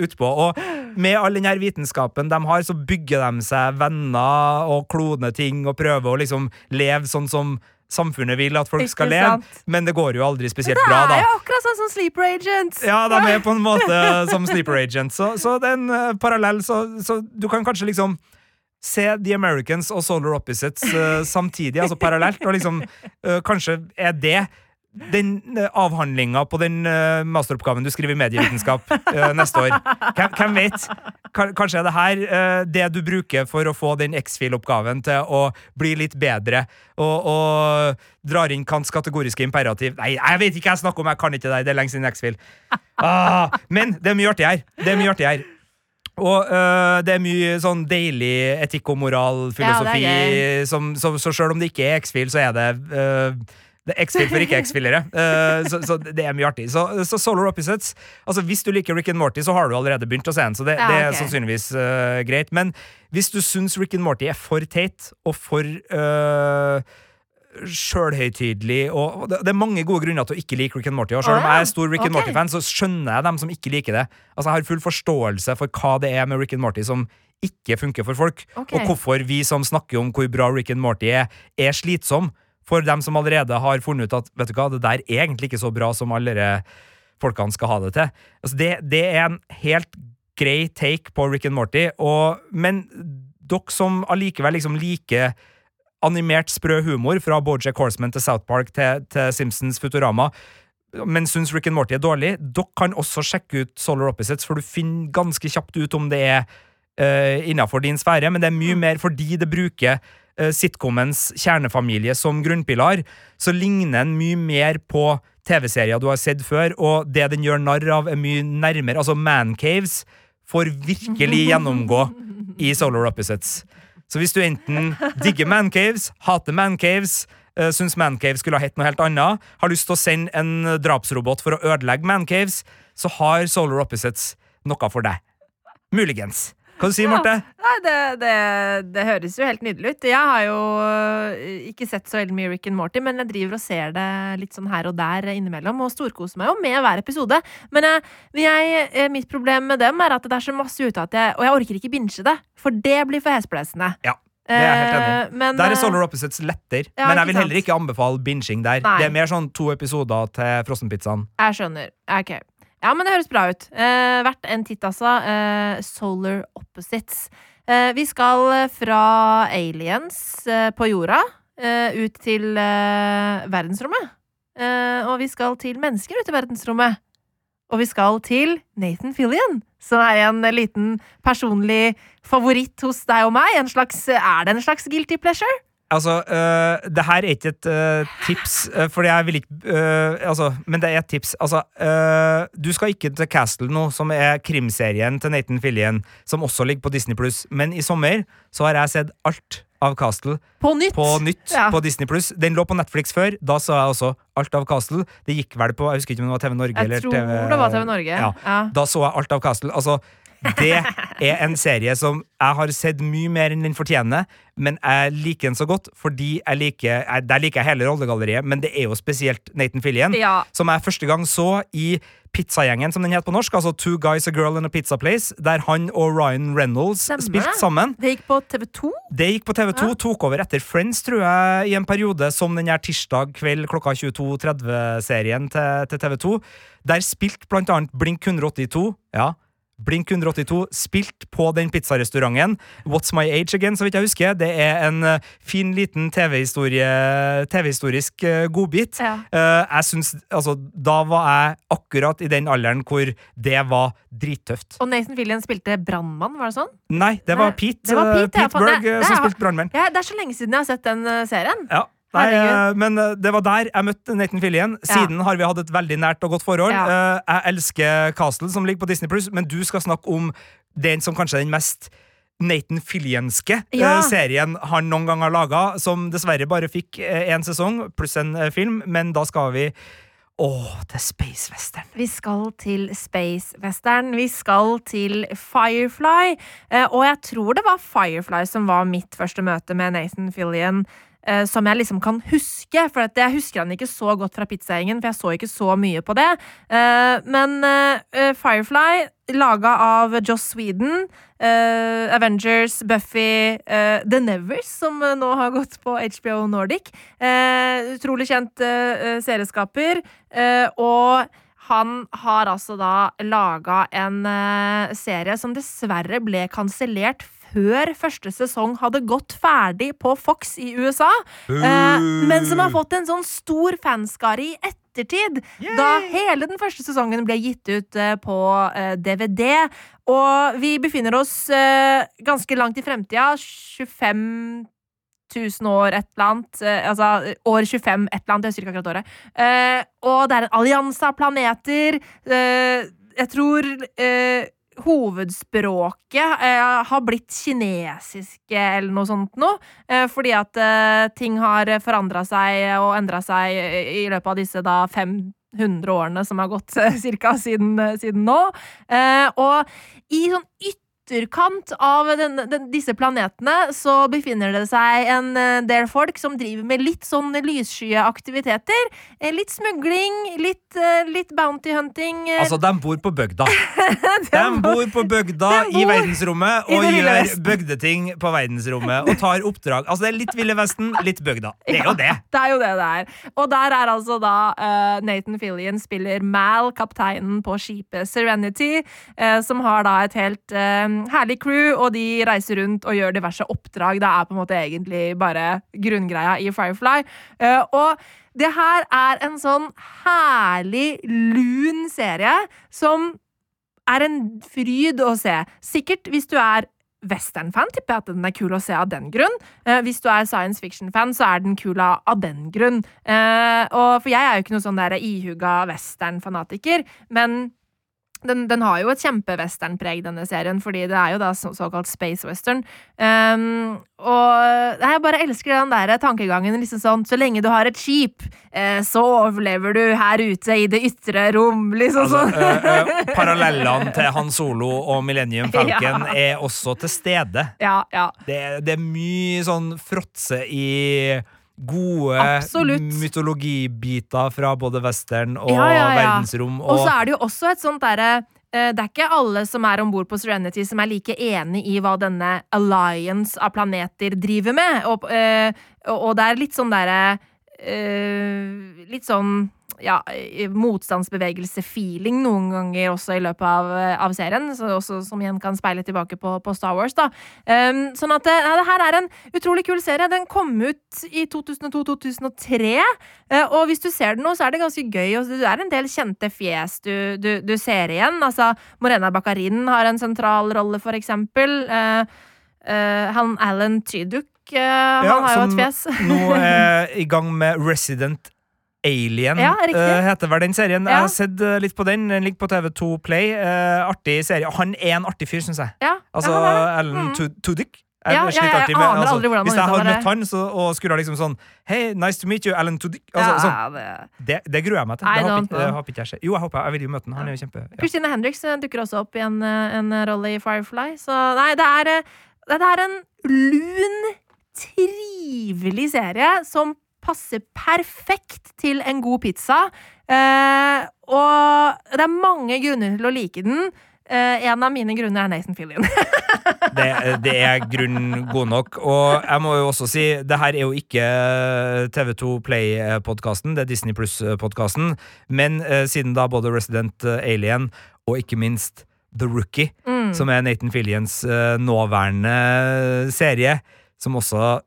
utpå. Og med all den her vitenskapen de har, så bygger de seg venner og kloner ting og prøver å liksom leve sånn som samfunnet vil at folk skal leve, men det går jo aldri spesielt bra Det er jo akkurat sånn som Sleeper Agents. Ja, de er på en måte som sleeper agents. Så, så det er en parallell. Så, så du kan kanskje liksom se The Americans og Solar Opposites uh, samtidig, altså parallelt, og liksom uh, Kanskje er det den uh, avhandlinga på den uh, masteroppgaven du skriver i medievitenskap uh, neste år. Hvem, vet? Ka- Kanskje er det her eh, det du bruker for å få den X-fil-oppgaven til å bli litt bedre, og, og drar inn Kants kategoriske imperativ. Nei, jeg vet ikke hva jeg snakker om, jeg kan ikke det. Det er lenge siden X-fil. Ah, men det er mye artig her. Det er mye artig her. Og øh, det er mye sånn deilig etikk og moral-filosofi. Ja, så, sjøl om det ikke er X-Fil, så er det øh, det er X-Fil for ikke-X-Filere. Uh, så, så det er mye artig. Så, så Solar Opposites Altså Hvis du liker Rick and Morty, så har du allerede begynt å se den. Så det, Ja, det er sannsynligvis uh, greit. Men hvis du syns Rick and Morty er for teit og for øh, sjølhøytidelig og det, det er mange gode grunner til å ikke like Rick and Morty. Og selv om jeg er stor Rick and Ok. Morty-fan, så skjønner jeg dem som ikke liker det. Altså Jeg har full forståelse for hva det er med Rick and Morty som ikke funker for folk, okay. og hvorfor vi som snakker om hvor bra Rick and Morty er, er slitsom for dem som allerede har funnet ut at vet du hva, det der er egentlig ikke så bra som alle folkene skal ha det til. Altså det, det er en helt grei take på Rick and Morty, og, men dere som allikevel liksom liker animert sprø humor fra Bojack Horseman til South Park til, til Simpsons Futorama men syns Rick and Morty er dårlig, dere kan også sjekke ut Solar Opposites, for du finner ganske kjapt ut om det er uh, innafor din sfære, men det er mye mer fordi det bruker uh, sitcomens kjernefamilie som grunnpilar, så ligner den mye mer på TV-serier du har sett før, og det den gjør narr av, er mye nærmere. Altså, Mancaves får virkelig gjennomgå i Solar Opposites. Så hvis du enten digger Mancaves, hater Mancaves, uh, syns Mancaves skulle ha hett noe helt annet, har lyst til å sende en drapsrobot for å ødelegge Mancaves, så har Solar Opposites noe for deg. Muligens. Hva du sier du, Marte? Ja, det, det, det høres jo helt nydelig ut. Jeg har jo øh, ikke sett så veldig mye Rick and Morty, men jeg driver og ser det litt sånn her og der innimellom, og storkoser meg jo med hver episode. Men jeg, jeg, eh, mitt problem med dem er at det er så masse ute at jeg Og jeg orker ikke binge det, for det blir for hesblesende. Ja, det er helt enig. Eh, Men, Der er eh, Solar Opposites letter, Ja, men jeg vil heller ikke anbefale binging der. Nei. Det er mer sånn to episoder til frossenpizzaen. Jeg skjønner. Ok. Ja, men det høres bra ut. Eh, verdt en titt, altså. Eh, Solar Opposites. Eh, vi skal fra aliens eh, på jorda eh, ut til eh, verdensrommet. Og vi skal til mennesker ut i verdensrommet. Og vi skal til Nathan Fillion, som er en liten personlig favoritt hos deg og meg. En slags, er det en slags guilty pleasure? Altså, øh, det her er ikke et øh, tips, øh, fordi jeg vil ikke altså, Men det er et tips. Altså, du skal ikke til Castle nå, som er krimserien til Nathan Fillion, som også ligger på Disney Pluss. Men i sommer så har jeg sett alt av Castle På nytt. på nytt Ja. på Disney Pluss. Den lå på Netflix før. Da sa jeg også alt av Castle. Det gikk vel på Jeg husker ikke om det var TV Norge Jeg eller tror TV det var TV Norge. Ja. Ja. Da så jeg alt av Castle. Altså, det er en serie som jeg har sett mye mer enn den fortjener, men jeg liker den så godt fordi jeg liker jeg, Der liker jeg hele rollegalleriet, men det er jo spesielt Nathan Fillion, Ja. som jeg første gang så i Pizzagjengen, som den het på norsk, altså Two Guys, A Girl and a Pizza Place, der han og Ryan Reynolds spilte sammen. Det gikk på TV2. Det gikk på TV2, tok over etter Friends, tror jeg, i en periode, som den her tirsdag kveld klokka 22.30-serien til, til TV2. Der spilte blant annet Blink 182, ja, Blink 182 spilt på den pizzarestauranten. What's My Age Again, så vidt jeg husker. Det er en eh, fin, liten TV-historisk TV-historisk eh, godbit. Ja. Eh, jeg synes, altså, Da var jeg akkurat i den alderen hvor det var drittøft. Og Nathan Fillion spilte brannmann, var det sånn? Nei, det var Pete, det var Pete, Pete det- Berg det som spilte brannmann. Ja, det er så lenge siden jeg har sett den serien. Ja. Nei, Herregud. eh, men eh, det var der jeg møtte Nathan Fillion. Ja. Siden har vi hatt et veldig nært og godt forhold. Ja. Eh, Jeg elsker Castle, som ligger på Disney Pluss, men du skal snakke om den som kanskje er den mest Nathan Fillianske Ja. serien han noen gang har laga, som dessverre bare fikk én sesong pluss en film, men da skal vi Åh, til Space Western. Vi skal til Space Western. Vi skal til Firefly. Og jeg tror det var Firefly som var mitt første møte med Nathan Fillion. Eh, som jeg liksom kan huske, for at jeg husker han ikke så godt fra Pizzagjengen, for jeg så ikke så mye på det. Eh, men eh, Firefly, laga av Joss Sweden, eh, Avengers, Buffy, eh, The Nevers, som eh, nå har gått på HBO Nordic. Eh, utrolig kjent eh, eh, serieskaper. Eh, og han har altså da laga en eh, serie som dessverre ble kansellert før første sesong hadde gått ferdig på Fox i USA. Eh, men som har fått en sånn stor fanskare i ettertid. Da hele den første sesongen ble gitt ut eh, på eh, DVD. Og vi befinner oss eh, ganske langt i fremtida. 25 1000 år, et eller annet. eh, altså år 25, et eller annet. Jeg husker ikke akkurat året. Eh, og det er en allianse av planeter. Eh, jeg tror eh, hovedspråket eh, har blitt kinesiske eller noe sånt noe. Eh, fordi at eh, ting har forandra seg og endra seg i løpet av disse da 500 årene som har gått cirka siden, siden nå. Eh, og i sånn ytterkant av den, den, disse planetene så befinner det seg en eh, del folk som driver med litt sånn lysskye aktiviteter. Eh, Litt smugling, litt, eh, litt bounty hunting. Altså, de bor på bygda. De bor på bygda i verdensrommet og i gjør bygdeting på verdensrommet og tar oppdrag. Altså, det er litt Ville Vesten, litt bygda. Det er jo det. Det er jo det det er. Og der er altså da uh, Nathan Fillion spiller Mal, kapteinen på skipet Serenity, uh, som har da et helt eh, herlig crew, og de reiser rundt og gjør diverse oppdrag. Det er på en måte egentlig bare grunngreia i Firefly. Uh, og det her er en sånn herlig lun serie som er en fryd å se. Sikkert hvis du er western-fan, tipper jeg at den er kul å se av den grunn. Eh, hvis du er science fiction-fan, så er den kul av den grunn. Eh, og, for jeg er jo ikke noe sånn der ihuga western-fanatiker, men den, den har jo et kjempe-western-preg, denne serien, fordi det er jo da så, såkalt space western. Um, og jeg bare elsker den der tankegangen. liksom sånn, Så lenge du har et skip, eh, så overlever du her ute i det ytre rom. liksom Altså, sånn. eh, eh, parallellene til Han Solo og Millennium Falcon Ja. er også til stede. ja, ja. Det, det er mye sånn fråtse i gode Absolutt. mytologibiter fra både western og Ja, ja, ja. verdensrom. Og så er det jo også et sånt derre eh, det er ikke alle som er om bord på Serenity som er like enig i hva denne alliance av planeter driver med. Og, eh, og det er litt sånn derre eh, litt sånn ja, eh, motstandsbevegelse-feeling noen ganger også i løpet av, eh, av serien, så også, som igjen kan speile tilbake på, på Star Wars. da. Um, sånn at det, ja, det her er en utrolig kul serie. Den kom ut i 2002-2003, uh, og hvis du ser den nå, så er det ganske gøy. og Det er en del kjente fjes du, du, du ser igjen. Altså, Morena Bakarin har en sentral rolle, for eksempel. Uh, uh, han Alan Tyduk uh, han har jo et fjes. nå er i gang med Resident Alien, Ja, eh, heter vel den serien. Jeg har sett uh, litt på den. Den ligger på TV2 Play. Uh, artig serie. Han er en artig fyr, syns jeg. Ja, Altså ja. Alan Mm. Tu- Tudyk. Ja, ja, sliter jeg alltid med- aner aldri hvordan man Hvis jeg hadde møtt han så, og skulle ha liksom sånn Hei, nice to meet you, Alan Tudyk. Altså, ja, sånn, det- det, gruer jeg meg til. I Det håper don't ikke- håper ikke jeg ser. Jo, jeg håper jeg vil jo møte han. Han er jo kjempe ja. Christina Hendricks dukker også opp i en, en rolle i Firefly. Så nei, det er, det er en lun, trivelig serie som passer perfekt til en god pizza. Eh, og det er mange grunner til å like den. Eh, en av mine grunner er Nathan Fillion. det, det er grunn god nok. Og jeg må jo også si, det her er jo ikke TV2 Play-podkasten, det er Disney Pluss-podkasten. Men eh, siden da både Resident Alien og ikke minst The Rookie, Mm. som er Nathan Fillions eh, nåværende serie, som også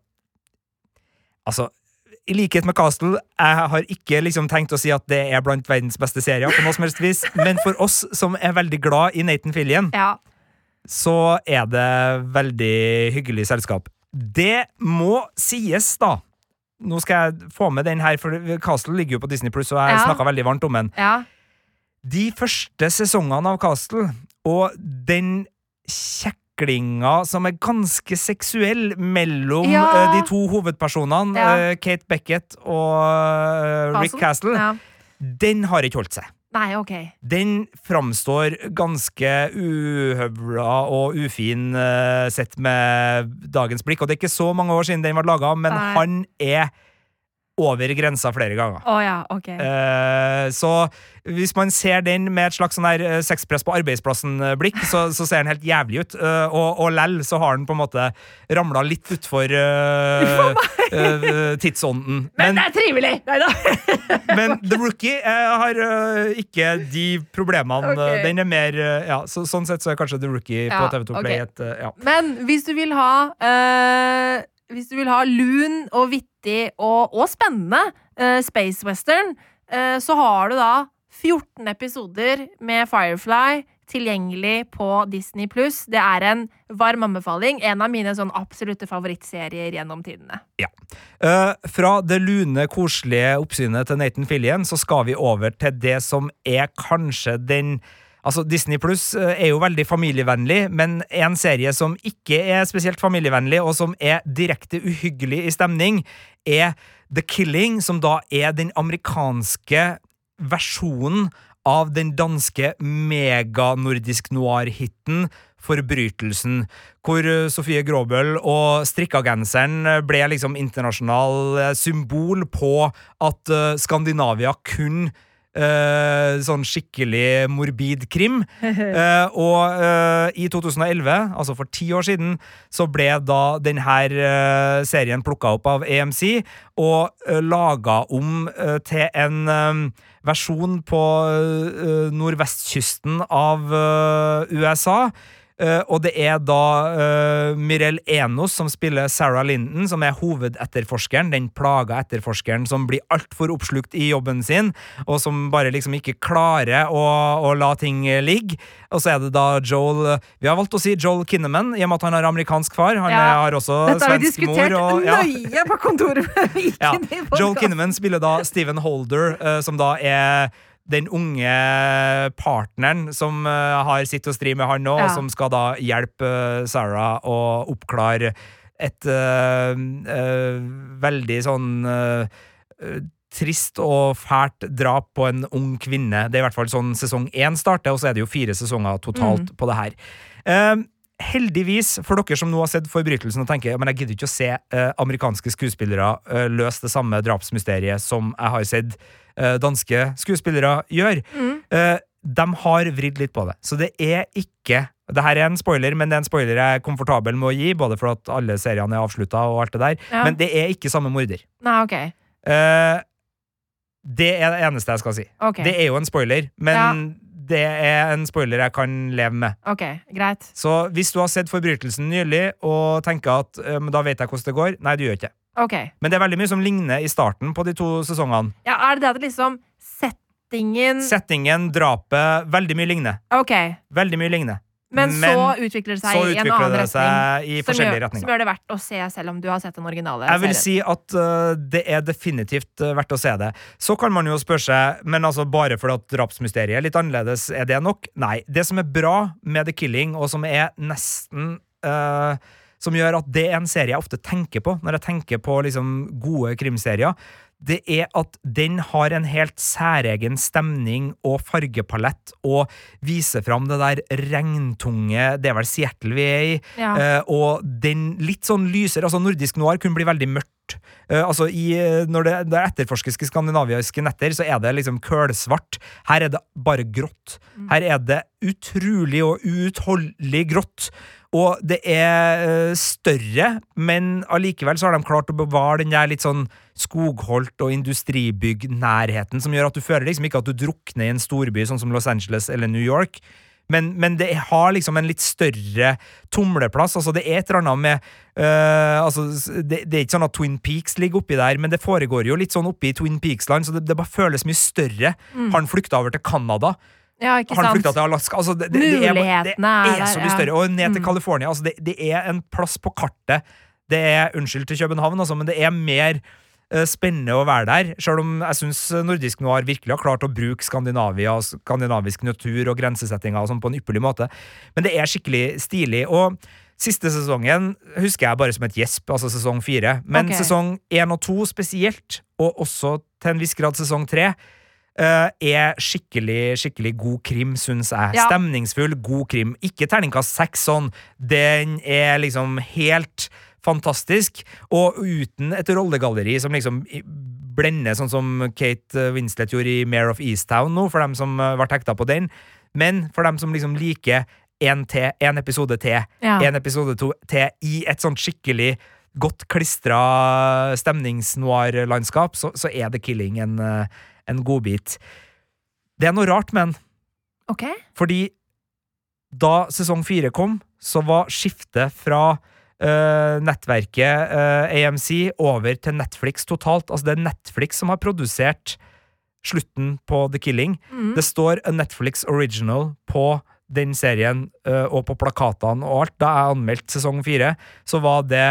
Altså, i likhet med Castle, jeg har ikke liksom tenkt å si at det er blant verdens beste serier, på noe som helst vis, men for oss som er veldig glad i Nathan Fillion, Ja. så er det veldig hyggelig selskap. Det må sies, da. Nå skal jeg få med den her, for Castle ligger jo på Disney Pluss, og jeg Ja. snakka veldig varmt om den. ja. De første sesongene av Castle, og den kjeklinga som er ganske seksuell mellom Ja. uh, de to hovedpersonene, Ja. uh, Kate Beckett og uh, Rick Castle, Ja. den har ikke holdt seg. Nei, ok. Den framstår ganske uhøvla og ufin sett med dagens blikk. Og det er ikke så mange år siden den ble laga, men Nei. han er over grensa flere ganger. Oh, ja, ok. Eh, så hvis man ser den med et slags sånn her eh, sexpress på arbeidsplassen-blikk, så, så ser den helt jævlig ut. Eh, og, og lell så har den på en måte ramla litt utfor uh, tidsånden. Men Men, det er trivelig! Nei da. men The Rookie eh, har eh, ikke de problemene. Okay. Den er mer eh, ja, så, Sånn sett så er kanskje The Rookie Ja, på TV2 Play ok. et eh, ja. Men hvis du vil ha eh, Hvis du vil ha lun og vittig og, og spennende uh, space western, uh, så har du da 14 episoder med Firefly tilgjengelig på Disney pluss. Det er en varm anbefaling. En av mine sånn absolutte favorittserier gjennom tidene. Eh, fra det lune, koselige oppsynet til Nathan Fillion, så skal vi over til det som er kanskje den Altså, Disney Pluss er jo veldig familievennlig, men en serie som ikke er spesielt familievennlig, og som er direkte uhyggelig i stemning, er The Killing, som da er den amerikanske versjonen av den danske meganordisk noir-hiten Forbrytelsen, hvor eh, Sofie Gråbøl og strikkagenseren eh, ble liksom internasjonal eh, symbol på at eh, Skandinavia kun eh, sånn skikkelig morbid krim. Eh, og eh, i 2011, altså for ti år siden, så ble da denne eh, serien plukka opp av AMC og uh, laga om eh, til en eh, versjon på eh, nordvestkysten av eh, USA. Eh, og det er da uh, Mirel Enos som spiller Sarah Linden, som er hovedetterforskeren, den plaga etterforskeren som blir altfor oppslukt i jobben sin, og som bare liksom ikke klarer å, å la ting ligge. Og så er det da Joel Vi har valgt å si Joel Kinnaman, i og med at han har amerikansk far. Han Ja. eh, har også Dette har vi svensk mor. diskutert Og, ja. nøye på kontoret Ja. Joel. Kinnaman spiller da Stephen Holder, uh, som da er den unge partneren som eh, har sitt å stri med han nå, Ja. og som skal da hjelpe eh, Sarah å oppklare et eh, eh, veldig sånn eh, Trist og fælt drap på en ung kvinne. Det er i hvert fall sånn sesong én starter, og så er det jo fire sesonger totalt på det her. Eh, heldigvis, for dere som nå har sett Forbrytelsen og tenker men jeg gidder ikke å se eh, amerikanske skuespillere eh, løse det samme drapsmysteriet som jeg har sett eh, danske skuespillere gjør, eh, de har vridd litt på det. Så det er ikke det her er en spoiler, men det er en spoiler jeg er komfortabel med å gi, både for at alle seriene er avslutta og alt det der. Ja. Men det er ikke samme morder. Nei, ok. Eh, det er det eneste jeg skal si. Okay. Det er jo en spoiler, men Ja. Det er en spoiler jeg kan leve med. ok, greit. Så hvis du har sett Forbrytelsen nylig og tenker at um, da vet jeg hvordan det går, nei, du gjør ikke det. Ok. Men det er veldig mye som ligner i starten på de to sesongene. Ja, er det det at liksom settingen Settingen, drapet, veldig mye ligner. Ok, Veldig mye ligner. Men, så utvikler det seg utvikler i en annen retning. Som gjør, som gjør det verdt å se selv om du har sett den originale Jeg vil serien. si at uh, det er definitivt uh, verdt å se det. Så kan man jo spørre seg, men altså bare fordi at drapsmysteriet er litt annerledes, er det nok? Nei. Det som er bra med The Killing, og som er nesten uh, Som gjør at det er en serie jeg ofte tenker på når jeg tenker på liksom gode krimserier, det er at den har en helt særegen stemning og fargepalett, og viser fram det der regntunge Det er vel Seattle vi er i. Ja. Uh, og den litt sånn lyser Altså, nordisk noir kunne bli veldig mørkt. Uh, altså, i, eh, når det, det etterforskes i skandinaviske netter, så er det liksom kølsvart. Her er det bare grått. Her er det utrolig og uutholdelig grått. Og det er eh, større, men allikevel så har de klart å bevare den der litt sånn skogholdt og industribygg-nærheten, som gjør at du føler liksom ikke at du drukner i en storby sånn som Los Angeles eller New York. Men, men det har liksom en litt større tumleplass. Altså, det er et eller annet med øh, altså, det, det er ikke sånn at Twin Peaks ligger oppi der, men det foregår jo litt sånn oppi Twin Peaks-land, så det, det bare føles mye større. Han flykta over til Canada. Ja, ikke Han flykta til Alaska. Altså, det, det, det, er, det er så mye større. Og ned til Mm. California. Altså, det, det er en plass på kartet. Det er, Unnskyld til København, altså, men det er mer uh, spennende å være der. Selv om jeg syns nordisk noir virkelig har klart å bruke Skandinavia, skandinavisk natur og grensesettinger og sånn på en ypperlig måte. Men det er skikkelig stilig. Og siste sesongen husker jeg bare som et gjesp, altså sesong fire. Men okay. sesong én og to spesielt, og også til en viss grad sesong tre, eh, er skikkelig, skikkelig god krim, syns jeg. Ja. Stemningsfull, god krim. Ikke terningkast seks sånn. Den er liksom helt fantastisk, og uten et rollegalleri som liksom blender, sånn som Kate Winslet gjorde i Mare of Easttown nå, for dem som eh, ble hekta på den. Men for dem som liksom liker en episode til, Ja. en episode to til, i et sånt skikkelig godt klistra stemningsnoir-landskap, så, så er The Killing en, eh, en godbit. Det er noe rart med den. Ok. Fordi da sesong fire kom, så var skiftet fra Uh, nettverket uh, AMC over til Netflix totalt. Altså det er Netflix som har produsert slutten på The Killing. Mm. Det står a Netflix original på den serien uh, og på plakatene og alt. Da jeg anmeldte sesong fire, så var det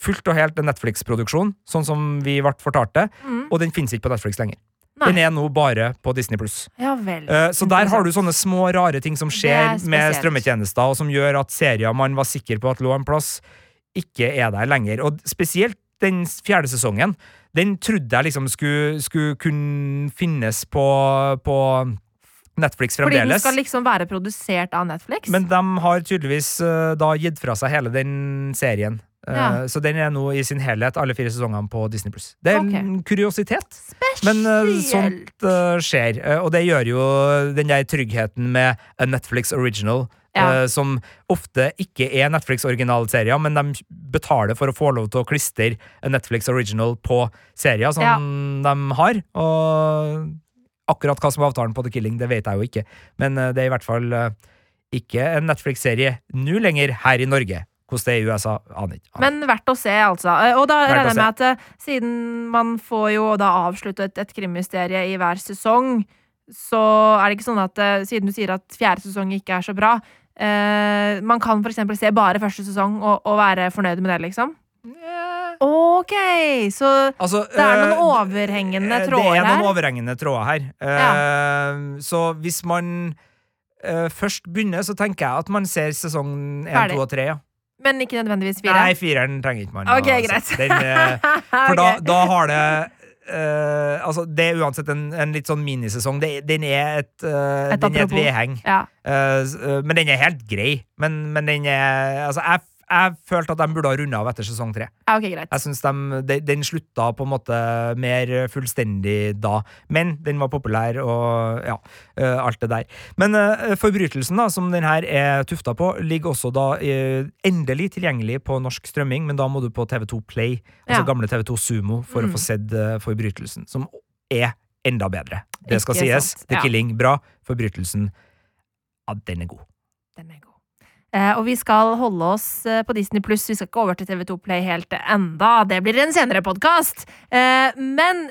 fullt og helt en Netflix-produksjon, sånn som vi ble fortalt det, Mm. og den finnes ikke på Netflix lenger. Den er nå bare på Disney pluss. Ja. Eh, Så der har du sånne små, rare ting som skjer er med strømmetjenester, og som gjør at serier man var sikker på at lå en plass, ikke er der lenger. Og spesielt den fjerde sesongen. Den trodde jeg liksom skulle, skulle kunne finnes på, på Netflix Fordi den skal liksom være produsert av Netflix? Men de har tydeligvis uh, da gitt fra seg hele den serien. Eh, Ja. Så den er nå i sin helhet, alle fire sesongene på Disney Pluss. Det er en kuriositet. Spesielt. Men uh, sånt uh, skjer, og det gjør jo den der tryggheten med a Netflix original, Ja. som ofte ikke er Netflix-originalserier, men de betaler for å få lov til å klistre Netflix original på serier som Ja. de har. Og akkurat hva som er avtalen på The Killing, det vet jeg jo ikke, men det er i hvert fall ikke en Netflix-serie nå lenger her i Norge. Hvordan det er i USA, aner ikke. Men verdt å se, altså. Eh, Og da regner jeg med at eh, siden man får jo da avsluttet et krimmysterie i hver sesong, så er det ikke sånn at eh, siden du sier at fjerde sesong ikke er så bra, eh, man kan eksempel se bare første sesong og, og være fornøyd med det, liksom? Ok, så Altså, det er noen overhengende tråder her. Det er noen her. overhengende tråder her. Eh, Så hvis man eh, først begynner, så tenker jeg at man ser sesong 1, to 2 og 3. Ja. Men ikke nødvendigvis fire? Nei, fireren trenger ikke man. Ok, å greit. Den, eh, for da, da har det Uh, altså Det er uansett en, en litt sånn minisesong. Det, den er et, uh, Et den er et vedheng. Ja. Uh, men den er helt grei. Men, men den er Altså, jeg, jeg følte at de burde ha runda av etter sesong tre. Ja, ok, greit. Jeg synes de, de, Den slutta på en måte mer fullstendig da, men den var populær og ja, eh, alt det der. Men eh, Forbrytelsen, da, som den her er tufta på, ligger også da eh, endelig tilgjengelig på norsk strømming, men da må du på TV2 Play, altså Ja. gamle TV2 Sumo, for Mm. å få sett eh, Forbrytelsen, som er enda bedre. Det skal Ikke sies. sant, The ja. Killing, bra. Forbrytelsen, ja, den er god. Den er god. Eh, og vi skal holde oss eh, på Disney Pluss. Vi skal ikke over til TV2 Play helt enda. Det blir en senere podkast. Eh, men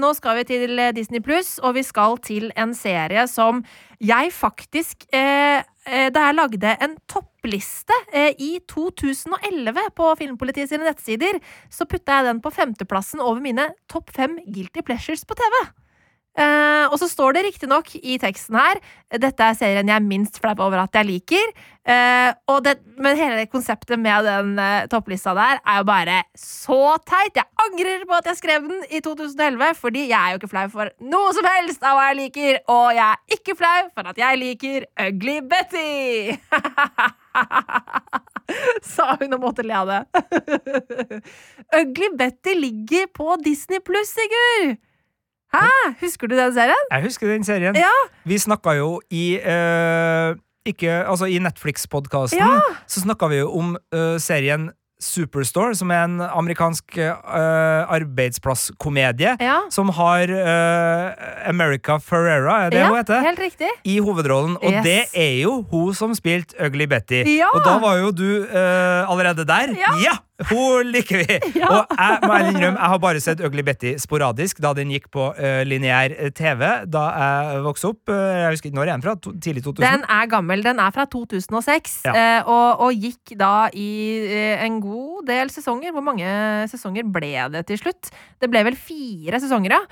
nå skal vi til Disney Pluss, og vi skal til en serie som jeg faktisk Da jeg lagde en toppliste i 2011 på Filmpolitiet sine nettsider, så putta jeg den på femteplassen over mine topp fem guilty pleasures på TV. Eh, og så står det riktignok i teksten her dette er serien jeg er minst flau over at jeg liker. Uh, det, men hele konseptet med den uh, topplista der er jo bare så teit. Jeg angrer på at jeg skrev den i 2011, fordi jeg er jo ikke flau for noe som helst av hva jeg liker. Og jeg er ikke flau for at jeg liker Ugly Betty! Sa hun og måtte le av det. Ugly Betty ligger på Disney pluss, Sigurd! Hæ? Husker du den serien? Jeg husker den serien. Ja. Vi snakka jo i uh, ikke, altså I Netflix-podkasten Ja. så snakka vi jo om uh, serien Superstore, som er en amerikansk uh, arbeidsplasskomedie. Ja. Som har uh, America Ferrera, er det ja, hun heter? Helt riktig. I hovedrollen. Og Yes. det er jo hun som spilte Ugly Betty. Ja. Og da var jo du uh, allerede der. Ja. Hun liker vi! Ja. Og jeg må ærlig innrømme, jeg har bare sett Ugly Betty sporadisk da den gikk på uh, lineær eh, TV da jeg vokste opp. Uh, jeg husker ikke når er den fra? To, tidlig 2000? Den er gammel. Den er fra 2006, Ja. uh, og, og gikk da i en god del sesonger. Hvor mange sesonger ble det til slutt? Det ble vel fire sesonger, ja.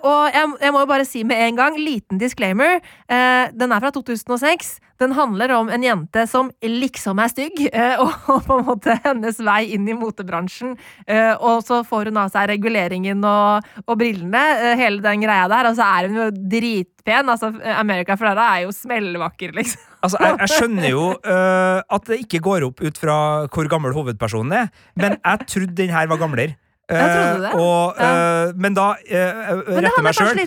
Og jeg, jeg må jo bare si med en gang, liten disclaimer. Den er fra 2006. Den handler om en jente som liksom er stygg, eh, og, på en måte hennes vei inn i motebransjen. Eh, og så får hun av seg reguleringen og, og brillene, eh, hele den greia der, og så er hun jo dritpen. Altså, America Ferrara er jo smellvakker, liksom. Altså, jeg, jeg skjønner jo uh, at det ikke går opp ut fra hvor gammel hovedpersonen er, men jeg trodde den her var gamlere. Ja, trodde det? Eh, og, øh, men da, øh, Men handler meg sjøl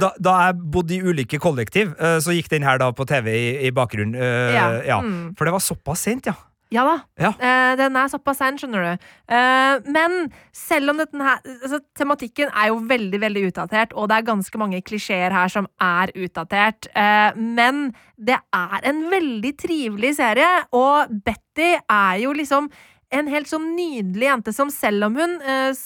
da, da jeg bodde i ulike kollektiv, så gikk den her da på TV i, i bakgrunnen. Ja. ja. Mm. For det var såpass sent, ja. Ja da. Ja. Eh, den er såpass sein, skjønner du. Eh, men selv om her altså, Tematikken er jo veldig veldig utdatert, og det er ganske mange klisjeer her som er utdatert. Eh, men det er en veldig trivelig serie, og Betty er jo liksom en helt sånn nydelig jente som selv om hun eh,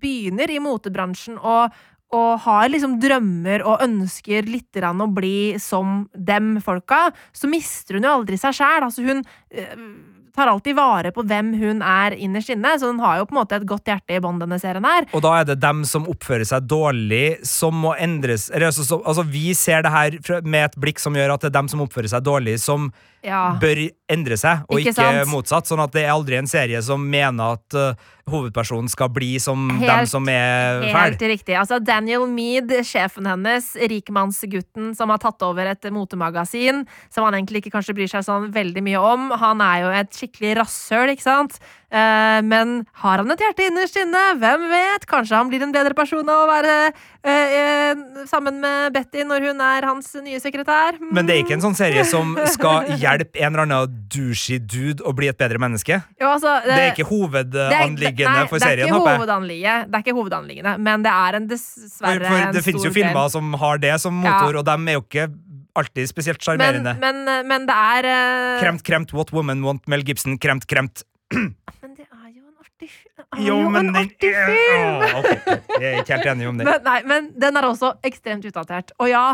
begynner i motebransjen og og har liksom drømmer og ønsker litt å bli som dem folka, så mister hun jo aldri seg sjæl. Altså hun eh, tar alltid vare på hvem hun er innerst inne, så hun har jo på en måte et godt hjerte i bånd, denne serien her. Og da er det dem som oppfører seg dårlig, som må endres altså, så, altså, Vi ser det her med et blikk som gjør at det er dem som oppfører seg dårlig, som Ja. bør endre seg, og Ikke ikke, motsatt. Sånn at det er aldri en serie som mener at uh, hovedpersonen skal bli som Helt- dem som er Helt riktig. Altså Daniel Mead, sjefen hennes, rikmannsgutten som har tatt over et motemagasin, som han egentlig ikke kanskje bryr seg sånn veldig mye om. Han er jo et skikkelig rasshøl, ikke sant? Eh, men har han et hjerte innerst inne? Hvem vet? Kanskje han blir en bedre person av å være eh, eh, sammen med Betty når hun er hans nye sekretær? Mm. Men det er ikke en sånn serie som skal hjelpe en eller annen douchey dude å bli et bedre menneske. Jo, altså, Det er ikke er- hovedanliggende for serien, Det er håper jeg. Nei, det er ikke hovedanliggende men det er en For, dessverre for en det finnes jo filmer som har det som motor, og dem er jo ikke alltid spesielt men, sjarmerende. men, men det er uh... Kremt, kremt, what woman want, Mel Gibson, kremt, kremt. Men det er jo en artig, film. Jo, jo men en artig film! Åh, okay. Jeg er ikke helt enig om det. Men, nei, men den er også ekstremt utdatert. Og ja,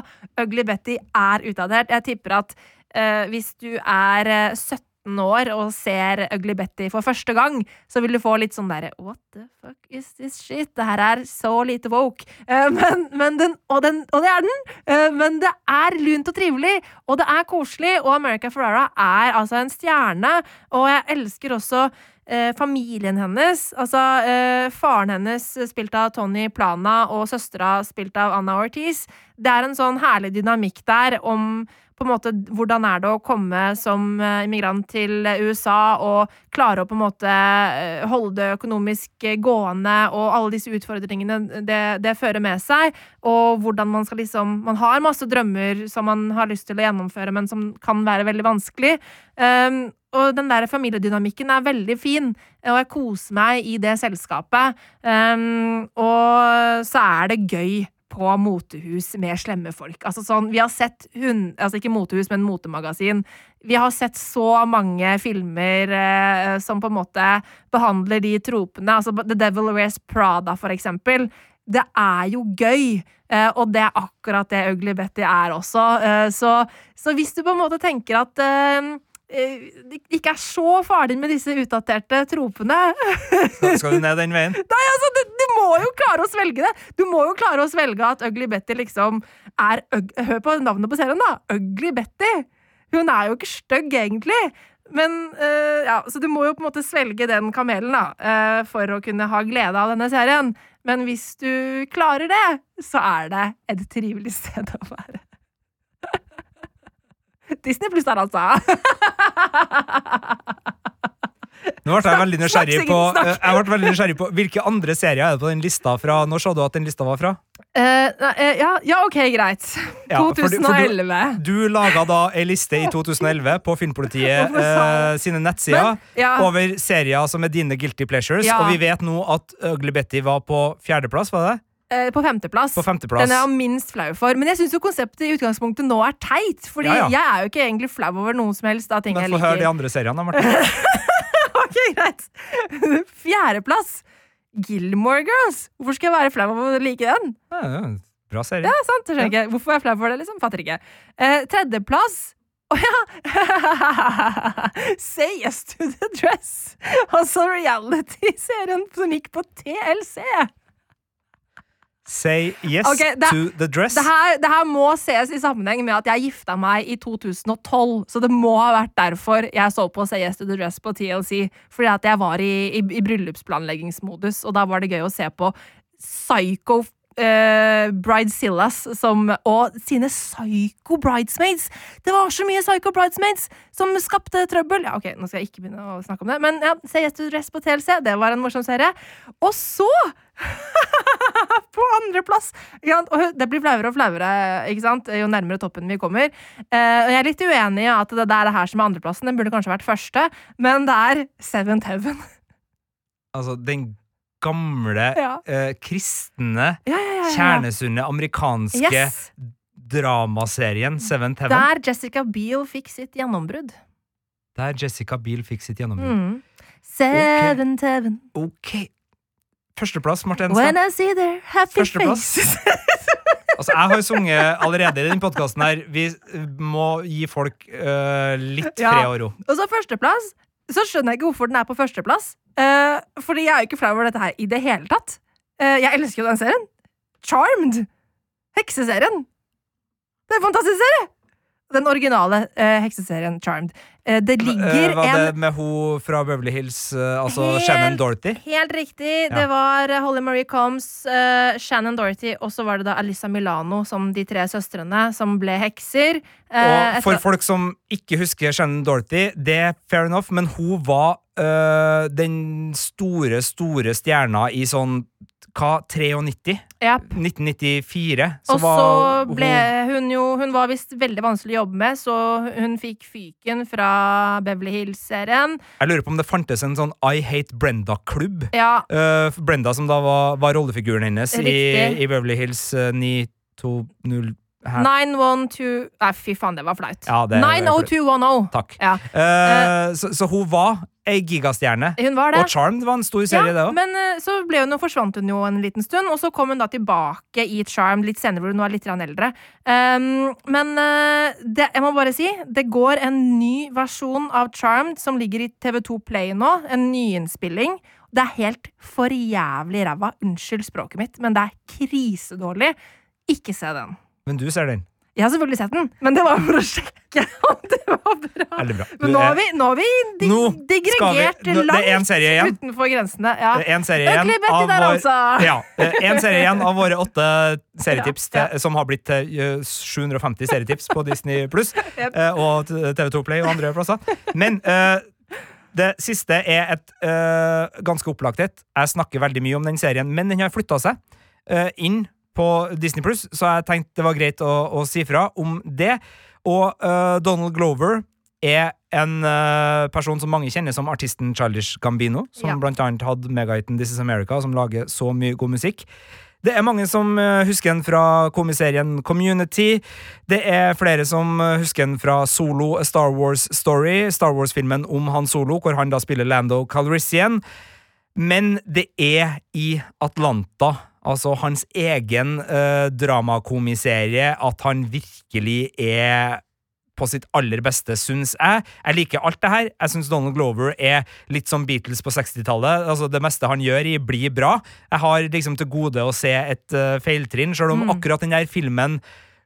Ugly Betty er utdatert. Jeg tipper at uh, hvis du er eh, 17 år og ser Ugly Betty for første gang, så vil du få litt sånn derre What the fuck is this shit? Det her er så lite woke. Eh, men, men den, og, den, og det er den! Eh, men det er lunt og trivelig, og det er koselig, og America Ferrara er altså en stjerne. Og jeg elsker også eh, familien hennes. Altså eh, faren hennes eh, spilt av Tony Plana og søstera spilt av Anna Ortiz. Det er en sånn herlig dynamikk der om på en måte hvordan er det å komme som eh, immigrant til USA og klare å på en måte eh, holde det økonomisk gående og alle disse utfordringene det, det fører med seg, og hvordan man skal liksom Man har masse drømmer som man har lyst til å gjennomføre, men som kan være veldig vanskelig. Um, og den der familiedynamikken er veldig fin, og jeg koser meg i det selskapet. Um, og så er det gøy på motehus med slemme folk. Altså sånn, vi har sett hun, Altså ikke motehus, men motemagasin. Vi har sett så mange filmer eh, som på en måte behandler de tropene. Altså The Devil Wears Prada, for eksempel. Det er jo gøy, eh, og det er akkurat det Ugly Betty er også. Eh, så, så, hvis du på en måte tenker at eh, det ikke er så farlig med disse utdaterte tropene Skal, skal du ned den veien? Nei, altså, du, du må jo klare å svelge det! Du må jo klare å svelge at Ugly Betty liksom er Hør på navnet på serien, da! Ugly Betty! Hun er jo ikke stygg, egentlig. Men øh, ja, Så du må jo på en måte svelge den kamelen da, øh, for å kunne ha glede av denne serien. Men hvis du klarer det, så er det et trivelig sted å være. Disney pluss der, altså. Nå ble jeg veldig nysgjerrig på, jeg ble veldig nysgjerrig på hvilke andre serier er det på den lista fra Når så du at den lista var fra? Uh, ja, ja, OK, greit. Ja, for du- for du- 2011. Du laga da ei liste i 2011 på Filmpolitiet uh, sine nettsider Men, ja. over serier som er dine guilty pleasures, og vi vet nå at Ugly Betty var på fjerdeplass, var det? Eh, på femteplass. På femteplass. Den er jeg minst flau for. Men jeg syns konseptet i utgangspunktet nå er teit. Fordi Ja, ja. jeg er jo ikke egentlig flau over noen som helst Da, ting Men få høre de andre seriene, da, Martin. ok, greit. Fjerdeplass. Gilmore Girls. Hvorfor skal jeg være flau over å like den? Ja, bra serie. Ja, sant, jeg skjønner ikke. Hvorfor er jeg flau for det? liksom? Fatter ikke. Eh, tredjeplass. Å ja! Say yes to the dress. Altså reality-serien som gikk på TLC. Say yes okay, det- to the dress. Det her, det her må ses i sammenheng med at jeg gifta meg i 2012. Så det må ha vært derfor jeg så på Say Yes to the Dress på TLC. Fordi at jeg var i, i, i bryllupsplanleggingsmodus, og da var det gøy å se på psycho Uh, bridezillas som, og sine psycho bridesmaids. Det var så mye psycho bridesmaids som skapte trøbbel. Ja, ok, Nå skal jeg ikke begynne å snakke om det, men ja, Say Yes to the Dress på TLC, det var en morsom serie. Og så på andreplass! Ja. Og det blir flauere og flauere ikke sant? jo nærmere toppen vi kommer. Eh, og jeg er litt uenig i at det er det her som er andreplassen. Den burde kanskje vært første, men det er Seventh Heaven. Altså, den gamle, Ja. eh, kristne, Ja, kjernesunne amerikanske Yes! dramaserien Seventh Heaven. Der Jessica Biel fikk sitt gjennombrudd. Der Jessica Biel fikk sitt gjennombrudd. Mm. Seventh Heaven. Ok. Førsteplass, Martin When I see their happy Førsteplass. faces. Altså, jeg har sunget allerede i den podkasten her. Vi må gi folk uh, litt Ja. fred og ro. Og så førsteplass. Så skjønner jeg ikke hvorfor den er på førsteplass. Uh, fordi jeg er jo ikke flau over dette her i det hele tatt. Uh, jeg elsker jo den serien. Charmed. Hekseserien. Det er en fantastisk serie! Den originale eh, hekseserien Charmed. Eh, det ligger ligger var det en med hun fra Beverly Hills, eh, altså Helt- Shannon Dorothy? Helt riktig. Ja. Det var eh, Holly Marie Combs, eh, Shannon Dorothy, og så var det da Alissa Milano som de tre søstrene som ble hekser. Eh, Og for folk som ikke husker Shannon Dorothy, det er fair enough, men hun var den store, store stjerna i sånn hva, 93? Yep. 1994. Så Og så var ble hun hun jo Hun var visst veldig vanskelig å jobbe med, så hun fikk fyken fra Beverly Hills-serien. Jeg lurer på om det fantes en sånn I Hate Brenda-klubb. Ja, Uh, Brenda som da var, var rollefiguren hennes i, i Beverly Hills uh, 920 Hæ? 912 Nei, fy faen, det var flaut. Ja, det- 90210. Takk. Ja. Uh, så, så hun var ei gigastjerne. Hun var det. Og Charmed var en stor serie, det ja, òg. men uh, så ble hun, forsvant hun jo en liten stund, og så kom hun da tilbake i Charmed litt senere, hvor hun var litt eldre. Um, men uh, det, jeg må bare si, det går en ny versjon av Charmed som ligger i TV2 Play nå. En nyinnspilling. Det er helt for jævlig ræva. Unnskyld språket mitt, men det er krisedårlig. Ikke se den. Men du ser den. Jeg har selvfølgelig sett den, men det var for å sjekke om det var bra. Veldig bra. Men nå har vi, nå har vi dig Nå digregert vi- nå- langt utenfor grensene. Ja. Det er En serie igjen av der, altså. ja, eh, en serie igjen av våre åtte serietips Ja, ja. Til, som har blitt til eh, 750 serietips på Disney pluss Yep. og TV2 Play og andre plasser. Men uh, det siste er et uh, ganske opplagt et. Jeg snakker veldig mye om den serien, men den har flytta seg uh, inn på Disney pluss, så jeg tenkte det var greit å, å si fra om det. Og uh, Donald Glover er en uh, person som mange kjenner som artisten Childish Gambino, som Ja. blant annet hadde megahiten This Is America, som lager så mye god musikk. Det er mange som eh, husker den fra komiserien Community. Det er flere som husker den fra Solo A Star Wars Story, Star Wars-filmen om Han Solo, hvor han da spiller Lando Calrissian. Men det er i Atlanta, altså hans egen eh, dramakomiserie, at han virkelig er på sitt aller beste, syns jeg. Jeg liker alt det her. Jeg syns Donald Glover er litt som Beatles på 60-tallet. Altså, det meste han gjør i blir bra. Jeg har liksom til gode å se et uh, feiltrinn, sjøl om akkurat den der filmen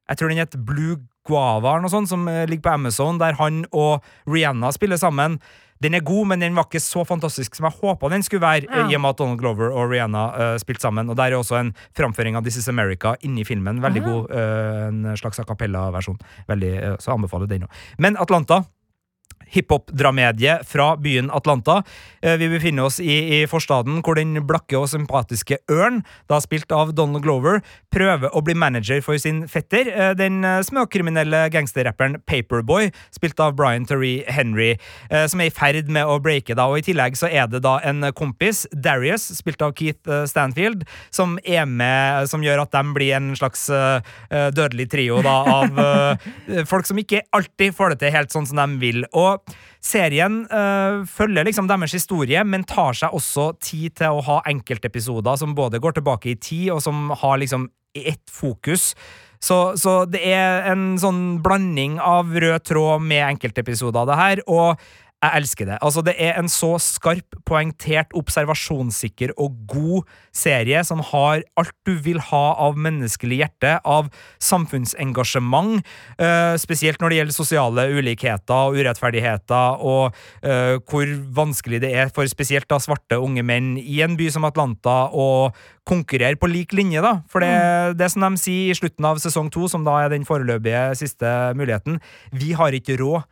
jeg tror den heter Blue Guava, eller noe sånt, som eh, ligger på Amazon, der han og Rihanna spiller sammen. Den er god, men den var ikke så fantastisk som jeg håpa den skulle være, Ja. i og med at Donald Glover og Rihanna uh, spilte sammen. Og der er også en framføring av This Is America inni filmen. Veldig Aha. god. Uh, en slags a cappella-versjon. Uh, Så anbefaler den òg. Men Atlanta hiphop-dramedie fra byen Atlanta. Eh, Vi befinner oss i, i forstaden hvor den blakke og sympatiske Ørn, da spilt av Donald Glover, prøver å bli manager for sin fetter, eh, den eh, småkriminelle gangsterrapperen Paperboy, spilt av Brian Terry Henry, som er i ferd med å breake. da, og I tillegg så er det da en kompis, Darius, spilt av Keith Stanfield, som er med, som gjør at de blir en slags dødelig trio da, av folk som ikke alltid får det til helt sånn som de vil. Og serien eh, følger liksom deres historie, men tar seg også tid til å ha enkeltepisoder som både går tilbake i tid, og som har liksom ett fokus. Så, så det er en sånn blanding av rød tråd med enkeltepisoder, det her, og jeg elsker det. Altså, det er en så skarp, poengtert, observasjonssikker og god serie som har alt du vil ha av menneskelig hjerte, av samfunnsengasjement, uh, spesielt når det gjelder sosiale ulikheter og urettferdigheter, og uh, hvor vanskelig det er for spesielt da svarte unge menn i en by som Atlanta å konkurrere på lik linje, da. For det, det som de sier i slutten av sesong to, som da er den foreløpige siste muligheten, vi har ikke råd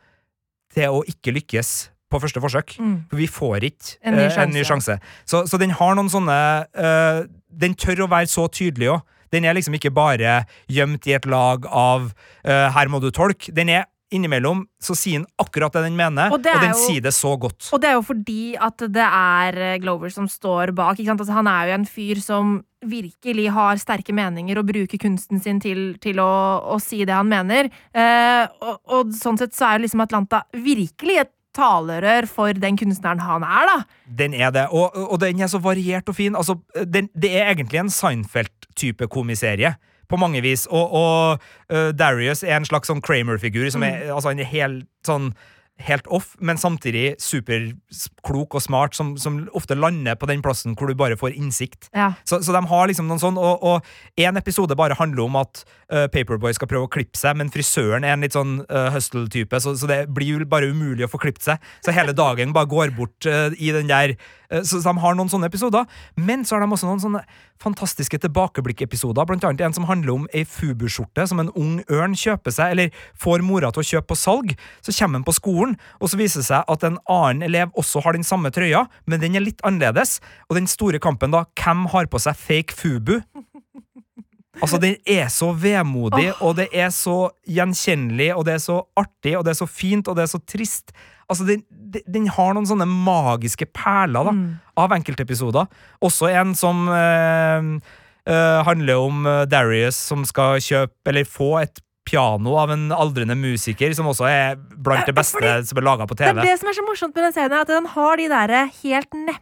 til å ikke lykkes på første forsøk. Mm. For vi får ikke En ny sjanse. en ny sjanse. sjanse. Så, så den har noen sånne uh, Den tør å være så tydelig òg. Den er liksom ikke bare gjemt i et lag av uh, 'her må du tolke'. Den er innimellom, så sier han akkurat det den mener, Og og, den jo- sier det så godt. Og det er jo fordi at det er eh, Glover som står bak. Altså, han er jo en fyr som virkelig har sterke meninger og bruker kunsten sin til, til å, å si det han mener. Eh, og, og sånn sett så er jo liksom Atlanta virkelig et talerør for den kunstneren han er, da. Den er det, og, og den er så variert og fin. Altså, den, det er egentlig en Seinfeld-type komiserie. På mange vis. Og, og uh, Darius er en slags sånn Kramer-figur som er, altså, han er helt sånn Helt off, men samtidig superklok og smart, som, som ofte lander på den plassen hvor du bare får innsikt. Ja. Så, så de har liksom noen sånn, og, én en episode bare handler om at uh, Paperboy skal prøve å klippe seg, men frisøren er en litt sånn uh, hustle-type, så, så det blir jo bare umulig å få klippet seg. Så hele dagen bare går bort uh, i den der Så de har noen sånne episoder. Men så har de også noen sånne fantastiske tilbakeblikk-episoder, blant annet en som handler om ei Fubu-skjorte som en ung ørn kjøper seg, eller får mora til å kjøpe på salg. Så kommer han på skolen, og så viser det seg at en annen elev også har den samme trøya, men den er litt annerledes. Og den store kampen da, hvem har på seg fake Fubu? Altså, den er så vemodig, og det er så gjenkjennelig, og det er så artig, og det er så fint, og det er så trist. Altså, den, den- har noen sånne magiske perler da, av enkeltepisoder. Også en som eh, eh, handler om eh, Darius som skal kjøpe, eller få et piano av en aldrende musiker, som også er blant det beste fordi- som er laga på TV. Det er det som er så morsomt med den serien, er at den har de der helt neppe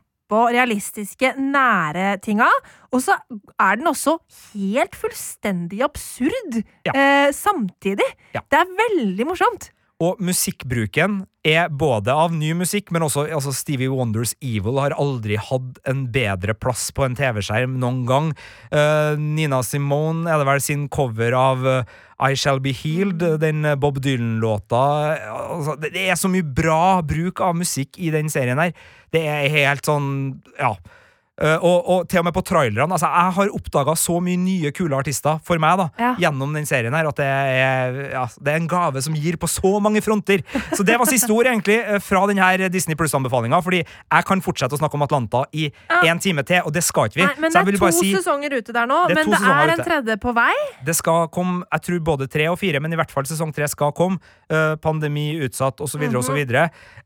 realistiske, nære tinga. Og så er den også helt fullstendig absurd Ja. eh, samtidig. Ja. Det er veldig morsomt. Og musikkbruken er både av ny musikk, men også altså Stevie Wonders Evil har aldri hatt en bedre plass på en TV-skjerm noen gang. Uh, Nina Simone er det vel sin cover av uh, I Shall Be Healed, den Bob Dylan-låta. Altså, det er så mye bra bruk av musikk i den serien her. Det er helt sånn, ja og, og, til og med på trailerne. Altså, jeg har oppdaga så mye nye, kule artister for meg da ja. gjennom den serien her at det er, ja, det er, en gave som gir på så mange fronter. Så det var siste ord egentlig eh, fra denne Disney Plus-anbefalinga. Fordi jeg kan fortsette å snakke om Atlanta i én ja. time til, og det skal ikke vi. Nei, men det er to si, sesonger ute der nå, det men det er en tredje på vei? Det skal komme, jeg tror både tre og fire, men i hvert fall sesong tre skal komme. Uh, pandemi utsatt, osv., mm -hmm. osv.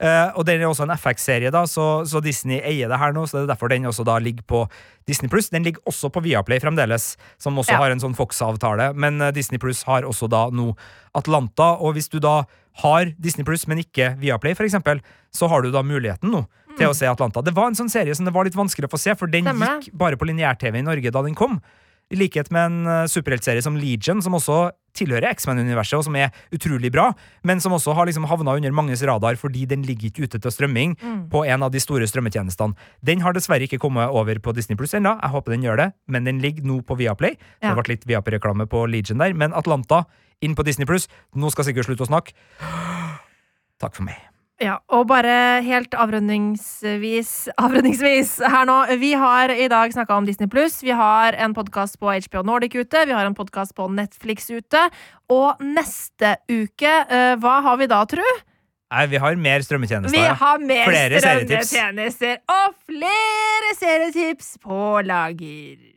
Uh, og den er også en FX-serie, da, så, så Disney eier det her nå, så det er derfor den også da ligger på Disney Pluss. Den ligger også på Viaplay fremdeles, som også ja. har en sånn Fox-avtale. Men eh, Disney Pluss har også da nå Atlanta, og hvis du da har Disney Pluss, men ikke Viaplay, for eksempel, så har du da muligheten nå til å mm. se Atlanta. Det var en sånn serie som det var litt vanskelig å få se, for den Stemmer. gikk bare på lineær-TV i Norge da den kom. I likhet med en uh, superheltserie som Legion, som også tilhører X-Men-universet, og som er utrolig bra, men som også har liksom havna under manges radar fordi den ligger ikke ute til strømming mm. på en av de store strømmetjenestene. Den har dessverre ikke kommet over på Disney Pluss ennå. Jeg håper den gjør det, men den ligger nå på Viaplay. Ja. Det vært litt Viaplay-reklame på Legion der, men Atlanta inn på Disney Pluss. Nå skal sikkert slutte å snakke. Takk for meg. Ja, og bare helt avrundingsvis, avrundingsvis her nå. Vi har i dag snakka om Disney pluss. Vi har en podkast på HBO Nordic ute. Vi har en podkast på Netflix ute. Og neste uke, uh, hva har vi da, tru? Nei, vi har mer strømmetjenester. Vi har mer flere strømmetjenester og flere serietips på lager.